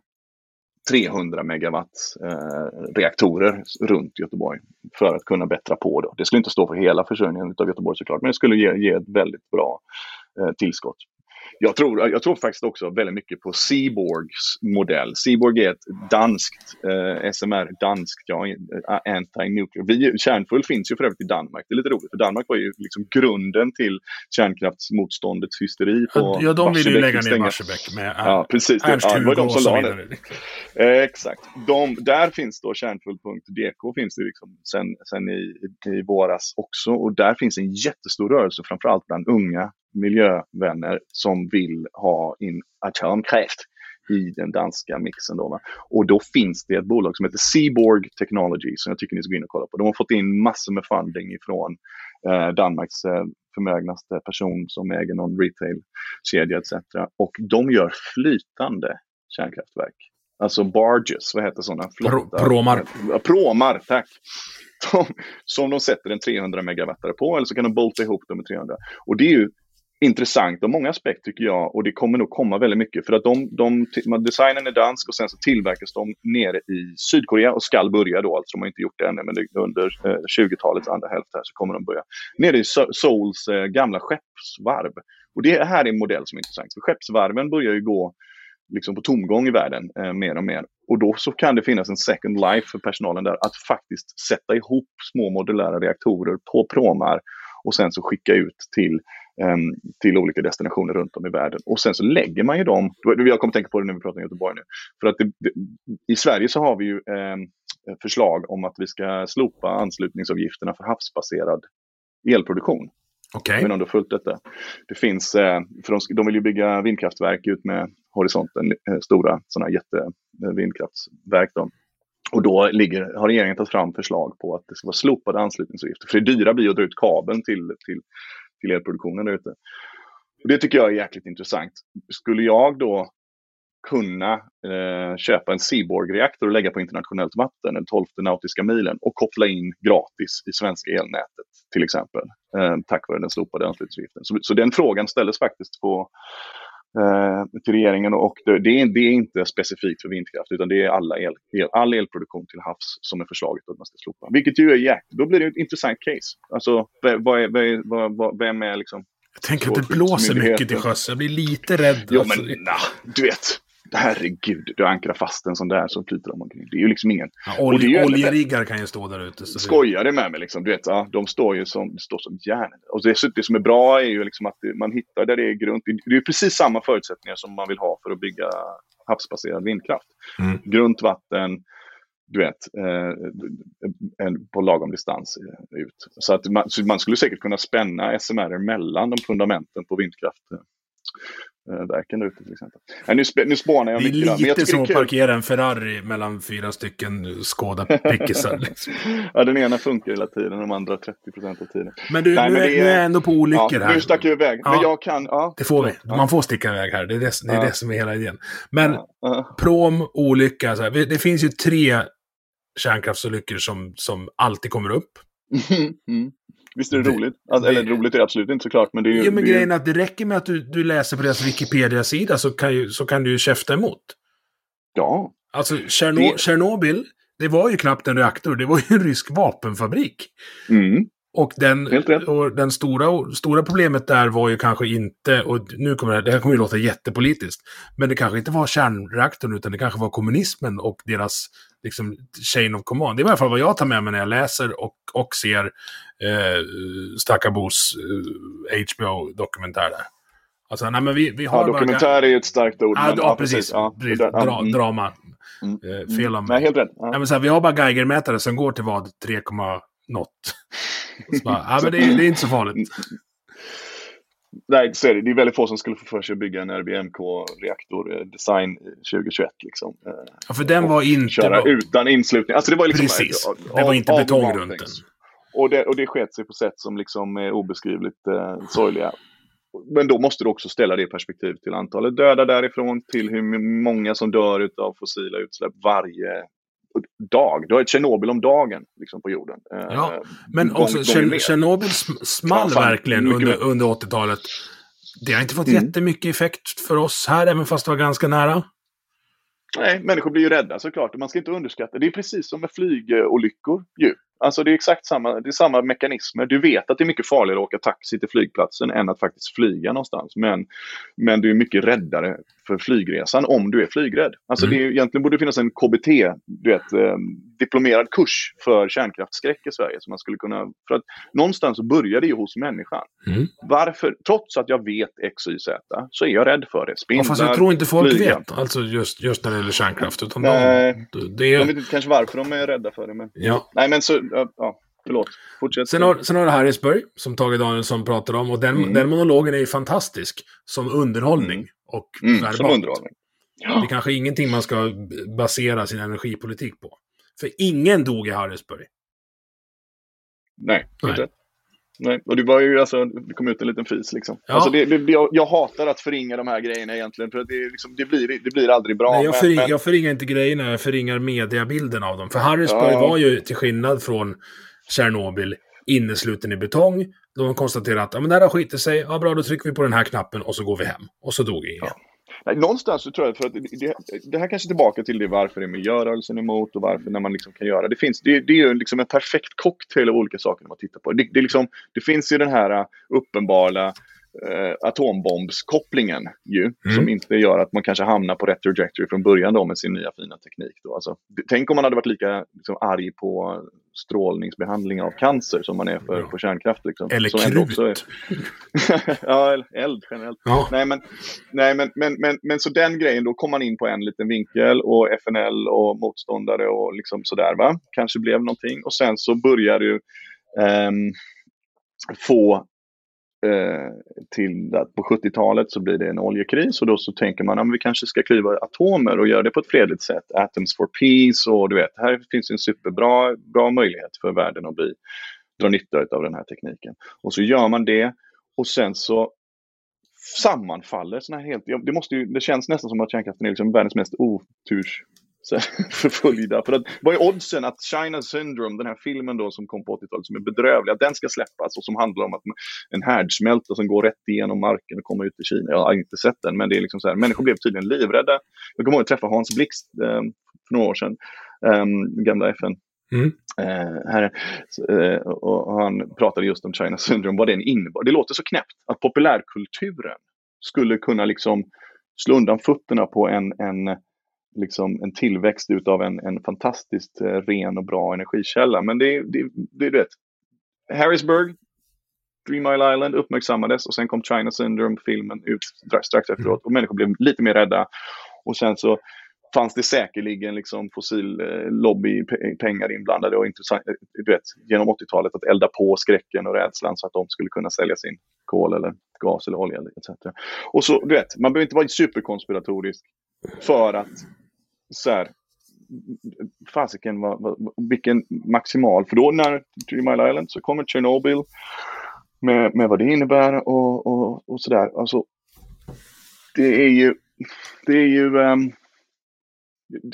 300 megawatts eh, reaktorer runt Göteborg för att kunna bättra på. Då. Det skulle inte stå för hela försörjningen av Göteborg såklart, men det skulle ge, ge ett väldigt bra eh, tillskott jag tror, jag tror faktiskt också väldigt mycket på Seaborgs modell. Seaborg är ett danskt, eh, SMR, danskt, ja, eh, anti-nuclear. Kärnfull finns ju för övrigt i Danmark. Det är lite roligt, för Danmark var ju liksom grunden till kärnkraftsmotståndets hysteri. På ja, de vill ju lägga ner Barsebäck med ja, precis, Ernst ja, det var de som la det. Eh, exakt. De, där finns då kärnfull.dk finns det liksom sen, sen i, i våras också. Och där finns en jättestor rörelse, framförallt bland unga miljövänner som vill ha in atomkraft i den danska mixen. Då, va? Och då finns det ett bolag som heter Seaborg Technology som jag tycker ni ska gå in och kolla på. De har fått in massor med funding ifrån eh, Danmarks eh, förmögnaste person som äger någon retailkedja etc. Och de gör flytande kärnkraftverk. Alltså barges, vad heter sådana? Flotta, pråmar. Pråmar, tack. De, som de sätter en 300 megawattare på eller så kan de bolta ihop dem med 300. Och det är ju intressant av många aspekter tycker jag och det kommer nog komma väldigt mycket för att de, de, designen är dansk och sen så tillverkas de nere i Sydkorea och skall börja då, alltså de har inte gjort det ännu men det, under eh, 20-talets andra hälft här så kommer de börja. Nere i Souls eh, gamla skeppsvarv. Och det här är en modell som är intressant för skeppsvarven börjar ju gå liksom på tomgång i världen eh, mer och mer. Och då så kan det finnas en second life för personalen där att faktiskt sätta ihop små modulära reaktorer på pråmar och sen så skicka ut till till olika destinationer runt om i världen. Och sen så lägger man ju dem, jag kommer tänka på det när vi pratar om Göteborg nu, för att det, det, i Sverige så har vi ju eh, förslag om att vi ska slopa anslutningsavgifterna för havsbaserad elproduktion. Okay. Men om du har följt detta. Det finns, eh, för de, de vill ju bygga vindkraftverk ut med horisonten, eh, stora sådana jättevindkraftsverk. Då. Och då ligger, har regeringen tagit fram förslag på att det ska vara slopade anslutningsavgifter. För det dyra blir att dra ut kabeln till, till till elproduktionen där ute. Det tycker jag är jäkligt intressant. Skulle jag då kunna eh, köpa en Seaborg-reaktor och lägga på internationellt vatten, den 12 nautiska milen, och koppla in gratis i svenska elnätet till exempel, eh, tack vare den slopade anslutningsavgiften. Så, så den frågan ställdes faktiskt på, till regeringen och det, är, det, är, inte specifikt för vindkraft utan det är alla el, el, all elproduktion till havs som är förslaget att man ska slopa. Vilket ju är jäkt, då blir det ett intressant case. Alltså, vad är, vad, vad, vem är liksom jag tänker att det blåser mycket till sjöss. Jag blir lite rädd. Jo, men nah, du vet. Herregud, du ankrar fast en sån där som flyter omkring. Det är ju liksom ingen... Ja, olje, oljeriggar kan ju stå där ute. Skojar det med mig liksom? Du vet, ja, de står ju som, står som järn. Och det, det som är bra är ju liksom att man hittar där det är grunt. Det är precis samma förutsättningar som man vill ha för att bygga havsbaserad vindkraft. Mm. Grunt vatten, du vet, eh, en, på lagom distans eh, ut. Så att man, så man, skulle säkert kunna spänna SMR mellan de fundamenten på vindkraft eh, verken där ute till exempel. Nej, nu, sp nu spånar jag mycket. Det är lite men som att parkera en Ferrari mellan fyra stycken Skoda-pickisar. Liksom. ja, den ena funkar hela tiden, de andra 30 procent av tiden. Men du, Nej, nu, men är, nu är jag ändå på olyckor ja, här. Nu stack jag iväg. Ja, men jag kan, ja. Det får vi. Man får sticka iväg här. Det är det, det, är det som är hela idén. Men prom, olycka, så här. det finns ju tre kärnkraftsolyckor som, som alltid kommer upp. Mm. Visst är det, det roligt? Alltså, det, eller roligt är det absolut inte såklart. Men det är ju... Ja, men grejen är att det räcker med att du, du läser på deras Wikipedia-sida så kan, ju, så kan du ju käfta emot. Ja. Alltså Tjerno. Tjernobyl, det var ju knappt en reaktor, det var ju en rysk vapenfabrik. Mm. Och, den, och den stora, stora problemet där var ju kanske inte, och nu kommer det, det här kommer ju låta jättepolitiskt, men det kanske inte var kärnreaktorn utan det kanske var kommunismen och deras liksom, chain of command. Det är i alla fall vad jag tar med mig när jag läser och, och ser eh, Stackarbos eh, HBO-dokumentär där. Alltså, nej, men vi, vi har ja, dokumentär är ju ett starkt ord. Ja, ja precis. Ja, precis. Dra, mm. Drama. Mm. Eh, fel om Nej, helt rätt. Ja. Nej, men så här, vi har bara Geigermätare som går till vad? 3, något. bara, ja, men det är, det är inte så farligt. Nej, så är det. Det är väldigt få som skulle få för sig att bygga en RBMK-reaktor eh, design 2021. Liksom. Eh, ja, för den var inte... Köra var... utan inslutning. Alltså det var liksom... Precis. det var inte betong runt den. Och det, och det sket sig på sätt som liksom är obeskrivligt eh, sorgliga. Men då måste du också ställa det i perspektiv till antalet döda därifrån, till hur många som dör av fossila utsläpp varje dag. Du har ett Tjernobyl om dagen liksom, på jorden. Eh, ja, men gång, också Tjernobyl small ja, verkligen under, under 80-talet. Det har inte fått mm. jättemycket effekt för oss här, även fast det var ganska nära. Nej, människor blir ju rädda såklart. Man ska inte underskatta. Det är precis som med flygolyckor. Ju. Alltså det är exakt samma, det är samma mekanismer. Du vet att det är mycket farligare att åka taxi till flygplatsen än att faktiskt flyga någonstans. Men, men du är mycket räddare för flygresan om du är flygrädd. Alltså mm. det är, egentligen borde det finnas en KBT, du vet, eh, diplomerad kurs för kärnkraftsskräck i Sverige. Som man skulle kunna, för att någonstans börjar det ju hos människan. Mm. Varför, trots att jag vet X, Y, Z, så är jag rädd för det. Spindlar, ja, fast jag tror inte folk flyga. vet, alltså just, just när det gäller kärnkraft. Utan Nej, de, det är... de vet inte kanske varför de är rädda för det. Men... Ja. Nej, men så, ja, förlåt. Fortsätt. Sen har, sen har du Harrisburg, som Tage Danielsson pratar om. Och den, mm. den monologen är ju fantastisk som underhållning. Mm. Och mm, som underhållning. Ja. Det är kanske ingenting man ska basera sin energipolitik på. För ingen dog i Harrisburg. Nej, inte. Nej, och det var ju alltså, det kom ut en liten fis liksom. Ja. Alltså det, det, jag, jag, hatar att förringa de här grejerna egentligen, för det, liksom, det, blir, det blir aldrig bra. Nej, jag, förring, men... jag förringar inte grejerna, jag förringar mediabilden av dem. För Harrisburg ja. var ju, till skillnad från Tjernobyl, innesluten i betong. De konstaterade att ja, men det här har skitit sig, ja bra då trycker vi på den här knappen och så går vi hem. Och så dog ingen. Ja. Nej, någonstans så tror jag, för att det, det, här kanske är tillbaka till det varför är miljörörelsen emot och varför när man liksom kan göra det. Finns, det, det är ju liksom en perfekt cocktail av olika saker man tittar på. Det, det, liksom, det finns ju den här uh, uppenbara eh, atombombskopplingen ju, mm. som inte gör att man kanske hamnar på rätt trajectory från början då med sin nya fina teknik. Då. Alltså, tänk om man hade varit lika liksom, arg på strålningsbehandling av cancer som man är för, ja. på kärnkraft. Liksom. Eller som krut. Är... ja, eld generellt. Ja. Nej, men, nej men, men, men, men så den grejen, då kom man in på en liten vinkel och FNL och motståndare och liksom sådär va. Kanske blev någonting. Och sen så började ju um, få Eh, till att på 70-talet så blir det en oljekris och då så tänker man att vi kanske ska klyva atomer och göra det på ett fredligt sätt. Atoms for peace och du vet, här finns en superbra bra möjlighet för världen att bli, dra nytta av den här tekniken. Och så gör man det och sen så sammanfaller såna här helt, det, måste ju, det känns nästan som att kärnkraften är liksom världens mest oturs förföljda. För att, vad är oddsen att China Syndrome, den här filmen då som kom på 80-talet som är bedrövlig, att den ska släppas och som handlar om att en härdsmälta som går rätt igenom marken och kommer ut i Kina. Jag har inte sett den, men det är liksom så här, människor blev tydligen livrädda. Jag kommer ihåg att träffa Hans Blixt eh, för några år sedan, eh, gamla FN Mm. Eh, här, eh, och han pratade just om China Syndrome, vad den innebar. Det låter så knäppt att populärkulturen skulle kunna liksom slå undan fötterna på en, en, liksom en tillväxt utav en, en fantastiskt eh, ren och bra energikälla. Men det, det, det är rätt. Harrisburg, Three Mile Island uppmärksammades och sen kom China Syndrome-filmen ut strax efteråt och människor blev lite mer rädda. Och sen så fanns det säkerligen liksom fossillobbypengar inblandade och intressant, du vet, genom 80-talet att elda på skräcken och rädslan så att de skulle kunna sälja sin kol eller gas eller olja etc. Och så, du vet, man behöver inte vara superkonspiratorisk för att så här, fasiken, vilken maximal, för då när Three Mile Island så kommer Chernobyl med, med vad det innebär och, och, och sådär. Alltså, det är ju, det är ju um,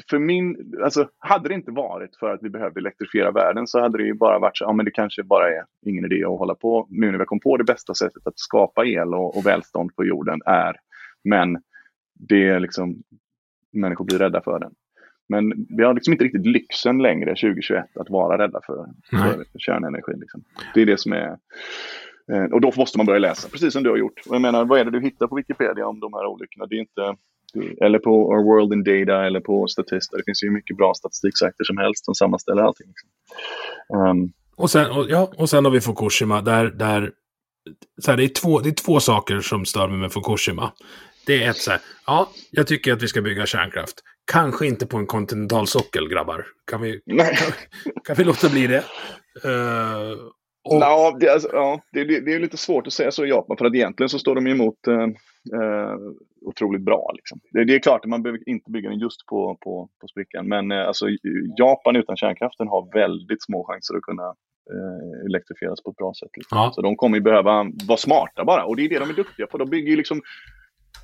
för min, alltså hade det inte varit för att vi behövde elektrifiera världen så hade det ju bara varit så, ja men det kanske bara är ingen idé att hålla på nu när vi kom på det bästa sättet att skapa el och, och välstånd på jorden är, men det är liksom, människor blir rädda för den. Men vi har liksom inte riktigt lyxen längre 2021 att vara rädda för, för kärnenergi. Liksom. Det är det som är eh, och då måste man börja läsa, precis som du har gjort. Och jag menar, vad är det du hittar på Wikipedia om de här olyckorna? Det är inte, eller på Our World in Data eller på Statista. Det finns ju mycket bra statistiksajter som helst som sammanställer allting. Um, och, sen, och, ja, och sen har vi Fukushima där, där så här, det, är två, det är två saker som stör mig med Fukushima. Det är ett så här, ja, jag tycker att vi ska bygga kärnkraft. Kanske inte på en kontinentalsockel, grabbar. Kan vi, kan, kan, vi låta bli det? Uh, och... Ja, det, alltså, ja det, det, det, är lite svårt att säga så i Japan, för att egentligen så står de emot eh, eh, otroligt bra. Liksom. Det, det, är klart att man behöver inte bygga den just på, på, på sprickan, men eh, alltså, Japan utan kärnkraften har väldigt små chanser att kunna eh, elektrifieras på ett bra sätt. Liksom. Ja. Så de kommer ju behöva vara smarta bara, och det är det de är duktiga på. De bygger ju liksom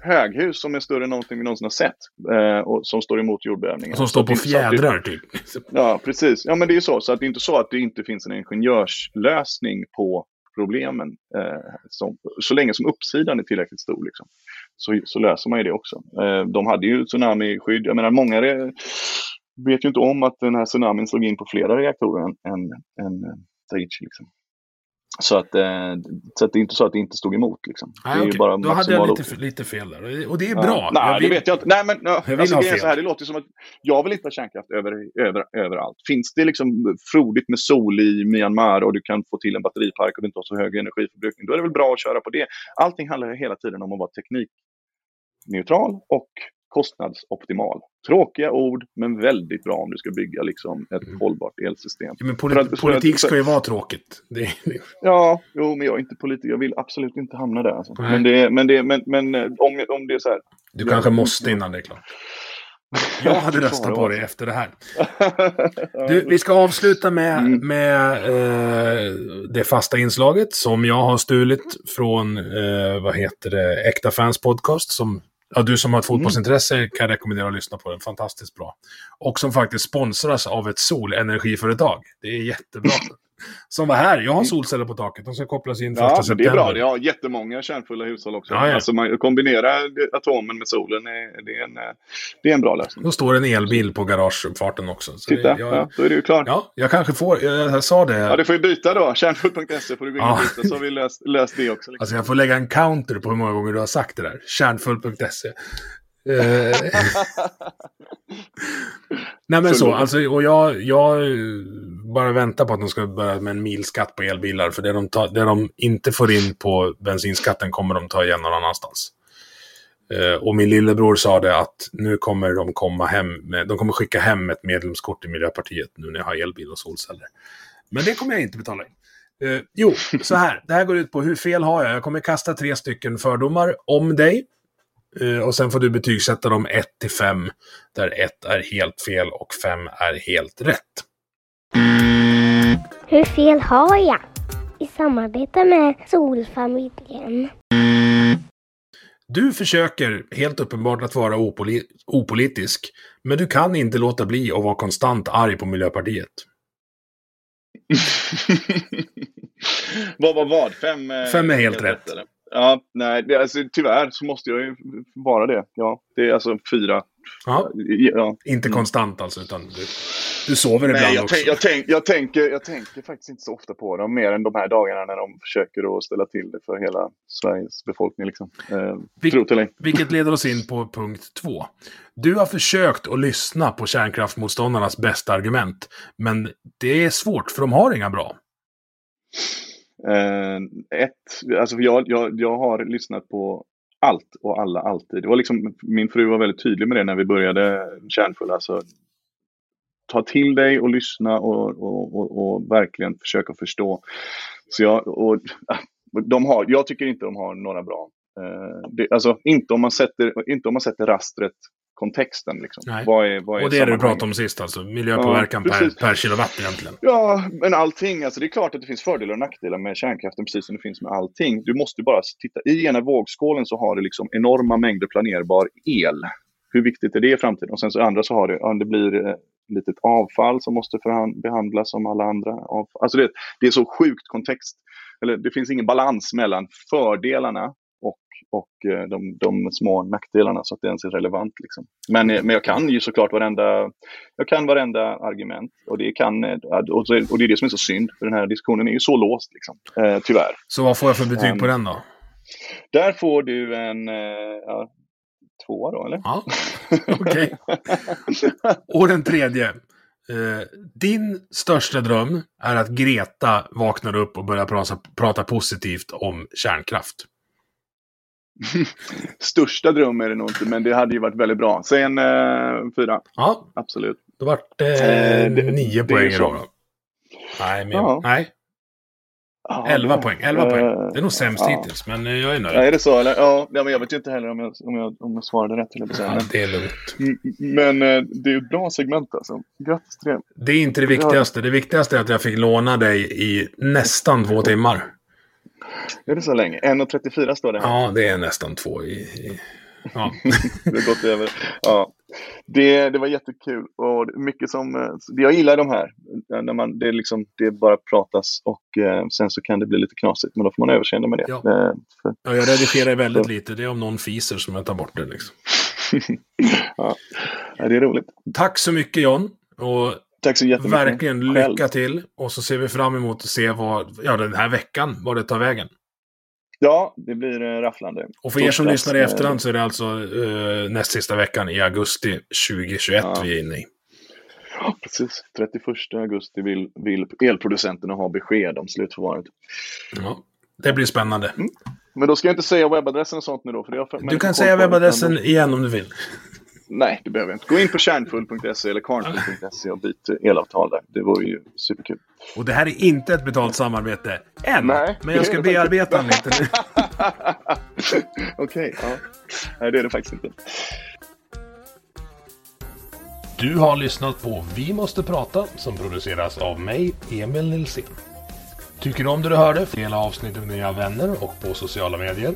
höghus som är större än någonting vi någonsin har sett. Eh, och som står emot jordbävningar. Som står på fjädrar typ. Ja, precis. Ja, men det är ju så. Så att det är inte så att det inte finns en ingenjörslösning på problemen. Eh, som, så länge som uppsidan är tillräckligt stor liksom, så, så löser man ju det också. Eh, de hade ju tsunami-skydd. Jag menar, många vet ju inte om att den här tsunamin slog in på flera reaktorer än, än, än Daiichi. Liksom. Så att, eh, så att det är inte så att det inte stod emot. Liksom. Nej, det är okay. bara Då hade jag lite, lite fel där. Och det är bra. nej, jag vill... det vet jag inte. Nej, men, ja, jag alltså, det, så här, det låter som att jag vill inte ha kärnkraft över, över, överallt. Finns det liksom frodigt med sol i Myanmar och du kan få till en batteripark och du inte har så hög energiförbrukning, då är det väl bra att köra på det. Allting handlar hela tiden om att vara teknikneutral och kostnadsoptimal. Tråkiga ord, men väldigt bra om du ska bygga liksom ett mm. hållbart elsystem. Ja, men polit att, politik ska ju vara tråkigt. Det Ja, jo, men jag är inte politiker. Jag vill absolut inte hamna där. Alltså. Men, det, men, det, men, men eh, om, om det är så här. Du kanske måste innan det är klart. Jag hade röstat på dig efter det här. Du, vi ska avsluta med, mm. med eh, det fasta inslaget som jag har stulit från, eh, vad heter det, Äkta Fans Podcast som Ja, du som har ett fotbollsintresse mm. kan rekommendera att lyssna på den. Fantastiskt bra. Och som faktiskt sponsras av ett solenergiföretag. Det är jättebra. Som var här. Jag har mm. solceller på taket. De ska kopplas in första ja, september. Det är bra. Jag har jättemånga kärnfulla hushåll också. Ja, ja. Alltså man kombinerar atomen med solen. Är, det, är en, det är en bra lösning. Då står en elbil på garageuppfarten också. Så Titta, det, jag, ja, då är du klar. Ja, jag kanske får. Jag, jag sa det. Ja, du får ju byta då. Kärnfull.se får du gå in och byta så har vi löst, löst det också. Liksom. Alltså jag får lägga en counter på hur många gånger du har sagt det där. Kärnfull.se. Eh, Nej men så, alltså, och jag, jag bara väntar på att de ska börja med en milskatt på elbilar. För det de, tar, det de inte får in på bensinskatten kommer de ta igen någon annanstans. Uh, och min lillebror sa det att nu kommer de komma hem med, de kommer skicka hem ett medlemskort i Miljöpartiet nu när jag har elbil och solceller. Men det kommer jag inte betala in. Uh, jo, så här. Det här går ut på hur fel har jag? Jag kommer kasta tre stycken fördomar om dig. Uh, och sen får du betygsätta dem 1 till 5. Där 1 är helt fel och 5 är helt rätt. Hur fel har jag? I samarbete med Solfamiljen. Du försöker helt uppenbart att vara opoli opolitisk, men du kan inte låta bli att vara konstant arg på Miljöpartiet. vad var vad? Fem, eh, Fem är helt rätt. eller? Ja, nej, alltså, tyvärr så måste jag ju vara det. Ja, det är alltså fyra. Ja, Ja. inte Mm. konstant alltså, utan du, du sover ibland Nej, jag, också. jag, tänk, jag, tänker, jag tänker faktiskt inte så ofta på dem, mer än de här dagarna när de försöker att ställa till det för hela Sveriges befolkning. Liksom. Eh, Vi- Tro till det. Vilket leder oss in på punkt två. Du har försökt att lyssna på kärnkraftmotståndarnas bästa argument, men det är svårt för de har inga bra. Eh, ett, alltså jag, jag, jag har lyssnat på allt och alla alltid. Det var liksom, min fru var väldigt tydlig med det när vi började Kärnfull. Alltså, ta till dig och lyssna och, och, och, och verkligen försöka förstå. Så jag, och, de har, jag tycker inte de har några bra. Eh, det, alltså inte om man sätter, inte om man sätter rastret kontexten. Liksom. Vad är, vad är Och det är det du pratade om sist, alltså miljöpåverkan Ja, per, per kilowatt egentligen. Ja, men allting. Alltså det är klart att det finns fördelar och nackdelar med kärnkraften, precis som det finns med allting. Du måste bara titta. I ena vågskålen så har det liksom enorma mängder planerbar el. Hur viktigt är det i framtiden? Och sen så andra så har det, ja, det blir eh, litet avfall som måste behandlas som alla andra avfall. Alltså det, det är så sjukt kontext. Eller det finns ingen balans mellan fördelarna och, och eh, de, de små nackdelarna så att det ens är relevant. Liksom. Men, eh, men jag kan ju såklart varenda, jag kan varenda argument och det, kan, eh, och det är det som är så synd. För den här diskussionen är ju så låst, liksom. eh, tyvärr. Så vad får jag för betyg Ehm. på den då? Där får du en eh, ja, tvåa då, eller? Ja, okej. Och den tredje. Eh, din största dröm är att Greta vaknar upp och börjar prata, prata positivt om kärnkraft. Största dröm är det nog inte, men det hade ju varit väldigt bra. Säg en eh, fyra, Ja, absolut. då vart det Eh, det- nio poäng idag då. Nej, men, Ja. nej, Ja, 11 det- poäng. 11 poäng. eh, Det är nog sämst ja. hittills, men eh, jag är nöjd. Ja, är det så? Eller? Ja, men jag vet ju inte heller om jag, om jag, om jag svarade rätt. Eller Ja, men, det är lugnt. Mm, men eh, det är ju ett bra segment alltså. Grattis till det. Det är inte det viktigaste. Det viktigaste är att jag fick låna dig i nästan två timmar. Är det så länge? 1.34 står det här. Ja, det är nästan två i... i ja. Det har gått över. Ja. Det, det var jättekul. Och mycket som, eh, jag gillar de här. När man, det, är liksom, det bara pratas och eh, sen så kan det bli lite knasigt. Men då får man överseende med det. Ja. Eh, för, Ja, jag redigerar väldigt lite. Det är om någon fiser som jag tar bort det. Liksom. ja. Ja, det är roligt. Tack så mycket John. Och Tack så jättemycket. verkligen Själv. lycka till. Och så ser vi fram emot att se vad, ja, den här veckan, vad det tar vägen. Ja, det blir eh, rafflande. Och för er som Torsdags, lyssnar i eh, efterhand så är det alltså eh, näst sista veckan i augusti 2021 Ja. vi är inne i. Ja, precis. 31 augusti vill, vill elproducenterna ha besked om slutförvaret. Ja. Det blir spännande. Men då ska jag inte säga webbadressen och sånt nu då. För det har Du kan säga webbadressen igen om du vill. Nej, det behöver jag inte. Gå in på kärnfull.se eller karnfull.se och byt elavtal där. Det vore ju superkul. Och det här är inte ett betalt samarbete än. Nej, men jag ska bearbeta den lite nu. Okej, ja. Nej, det är det faktiskt inte. Du har lyssnat på Vi måste prata som produceras av mig, Emil Nilsson. Tycker du om det du hörde? Dela avsnittet med dina vänner och på sociala medier.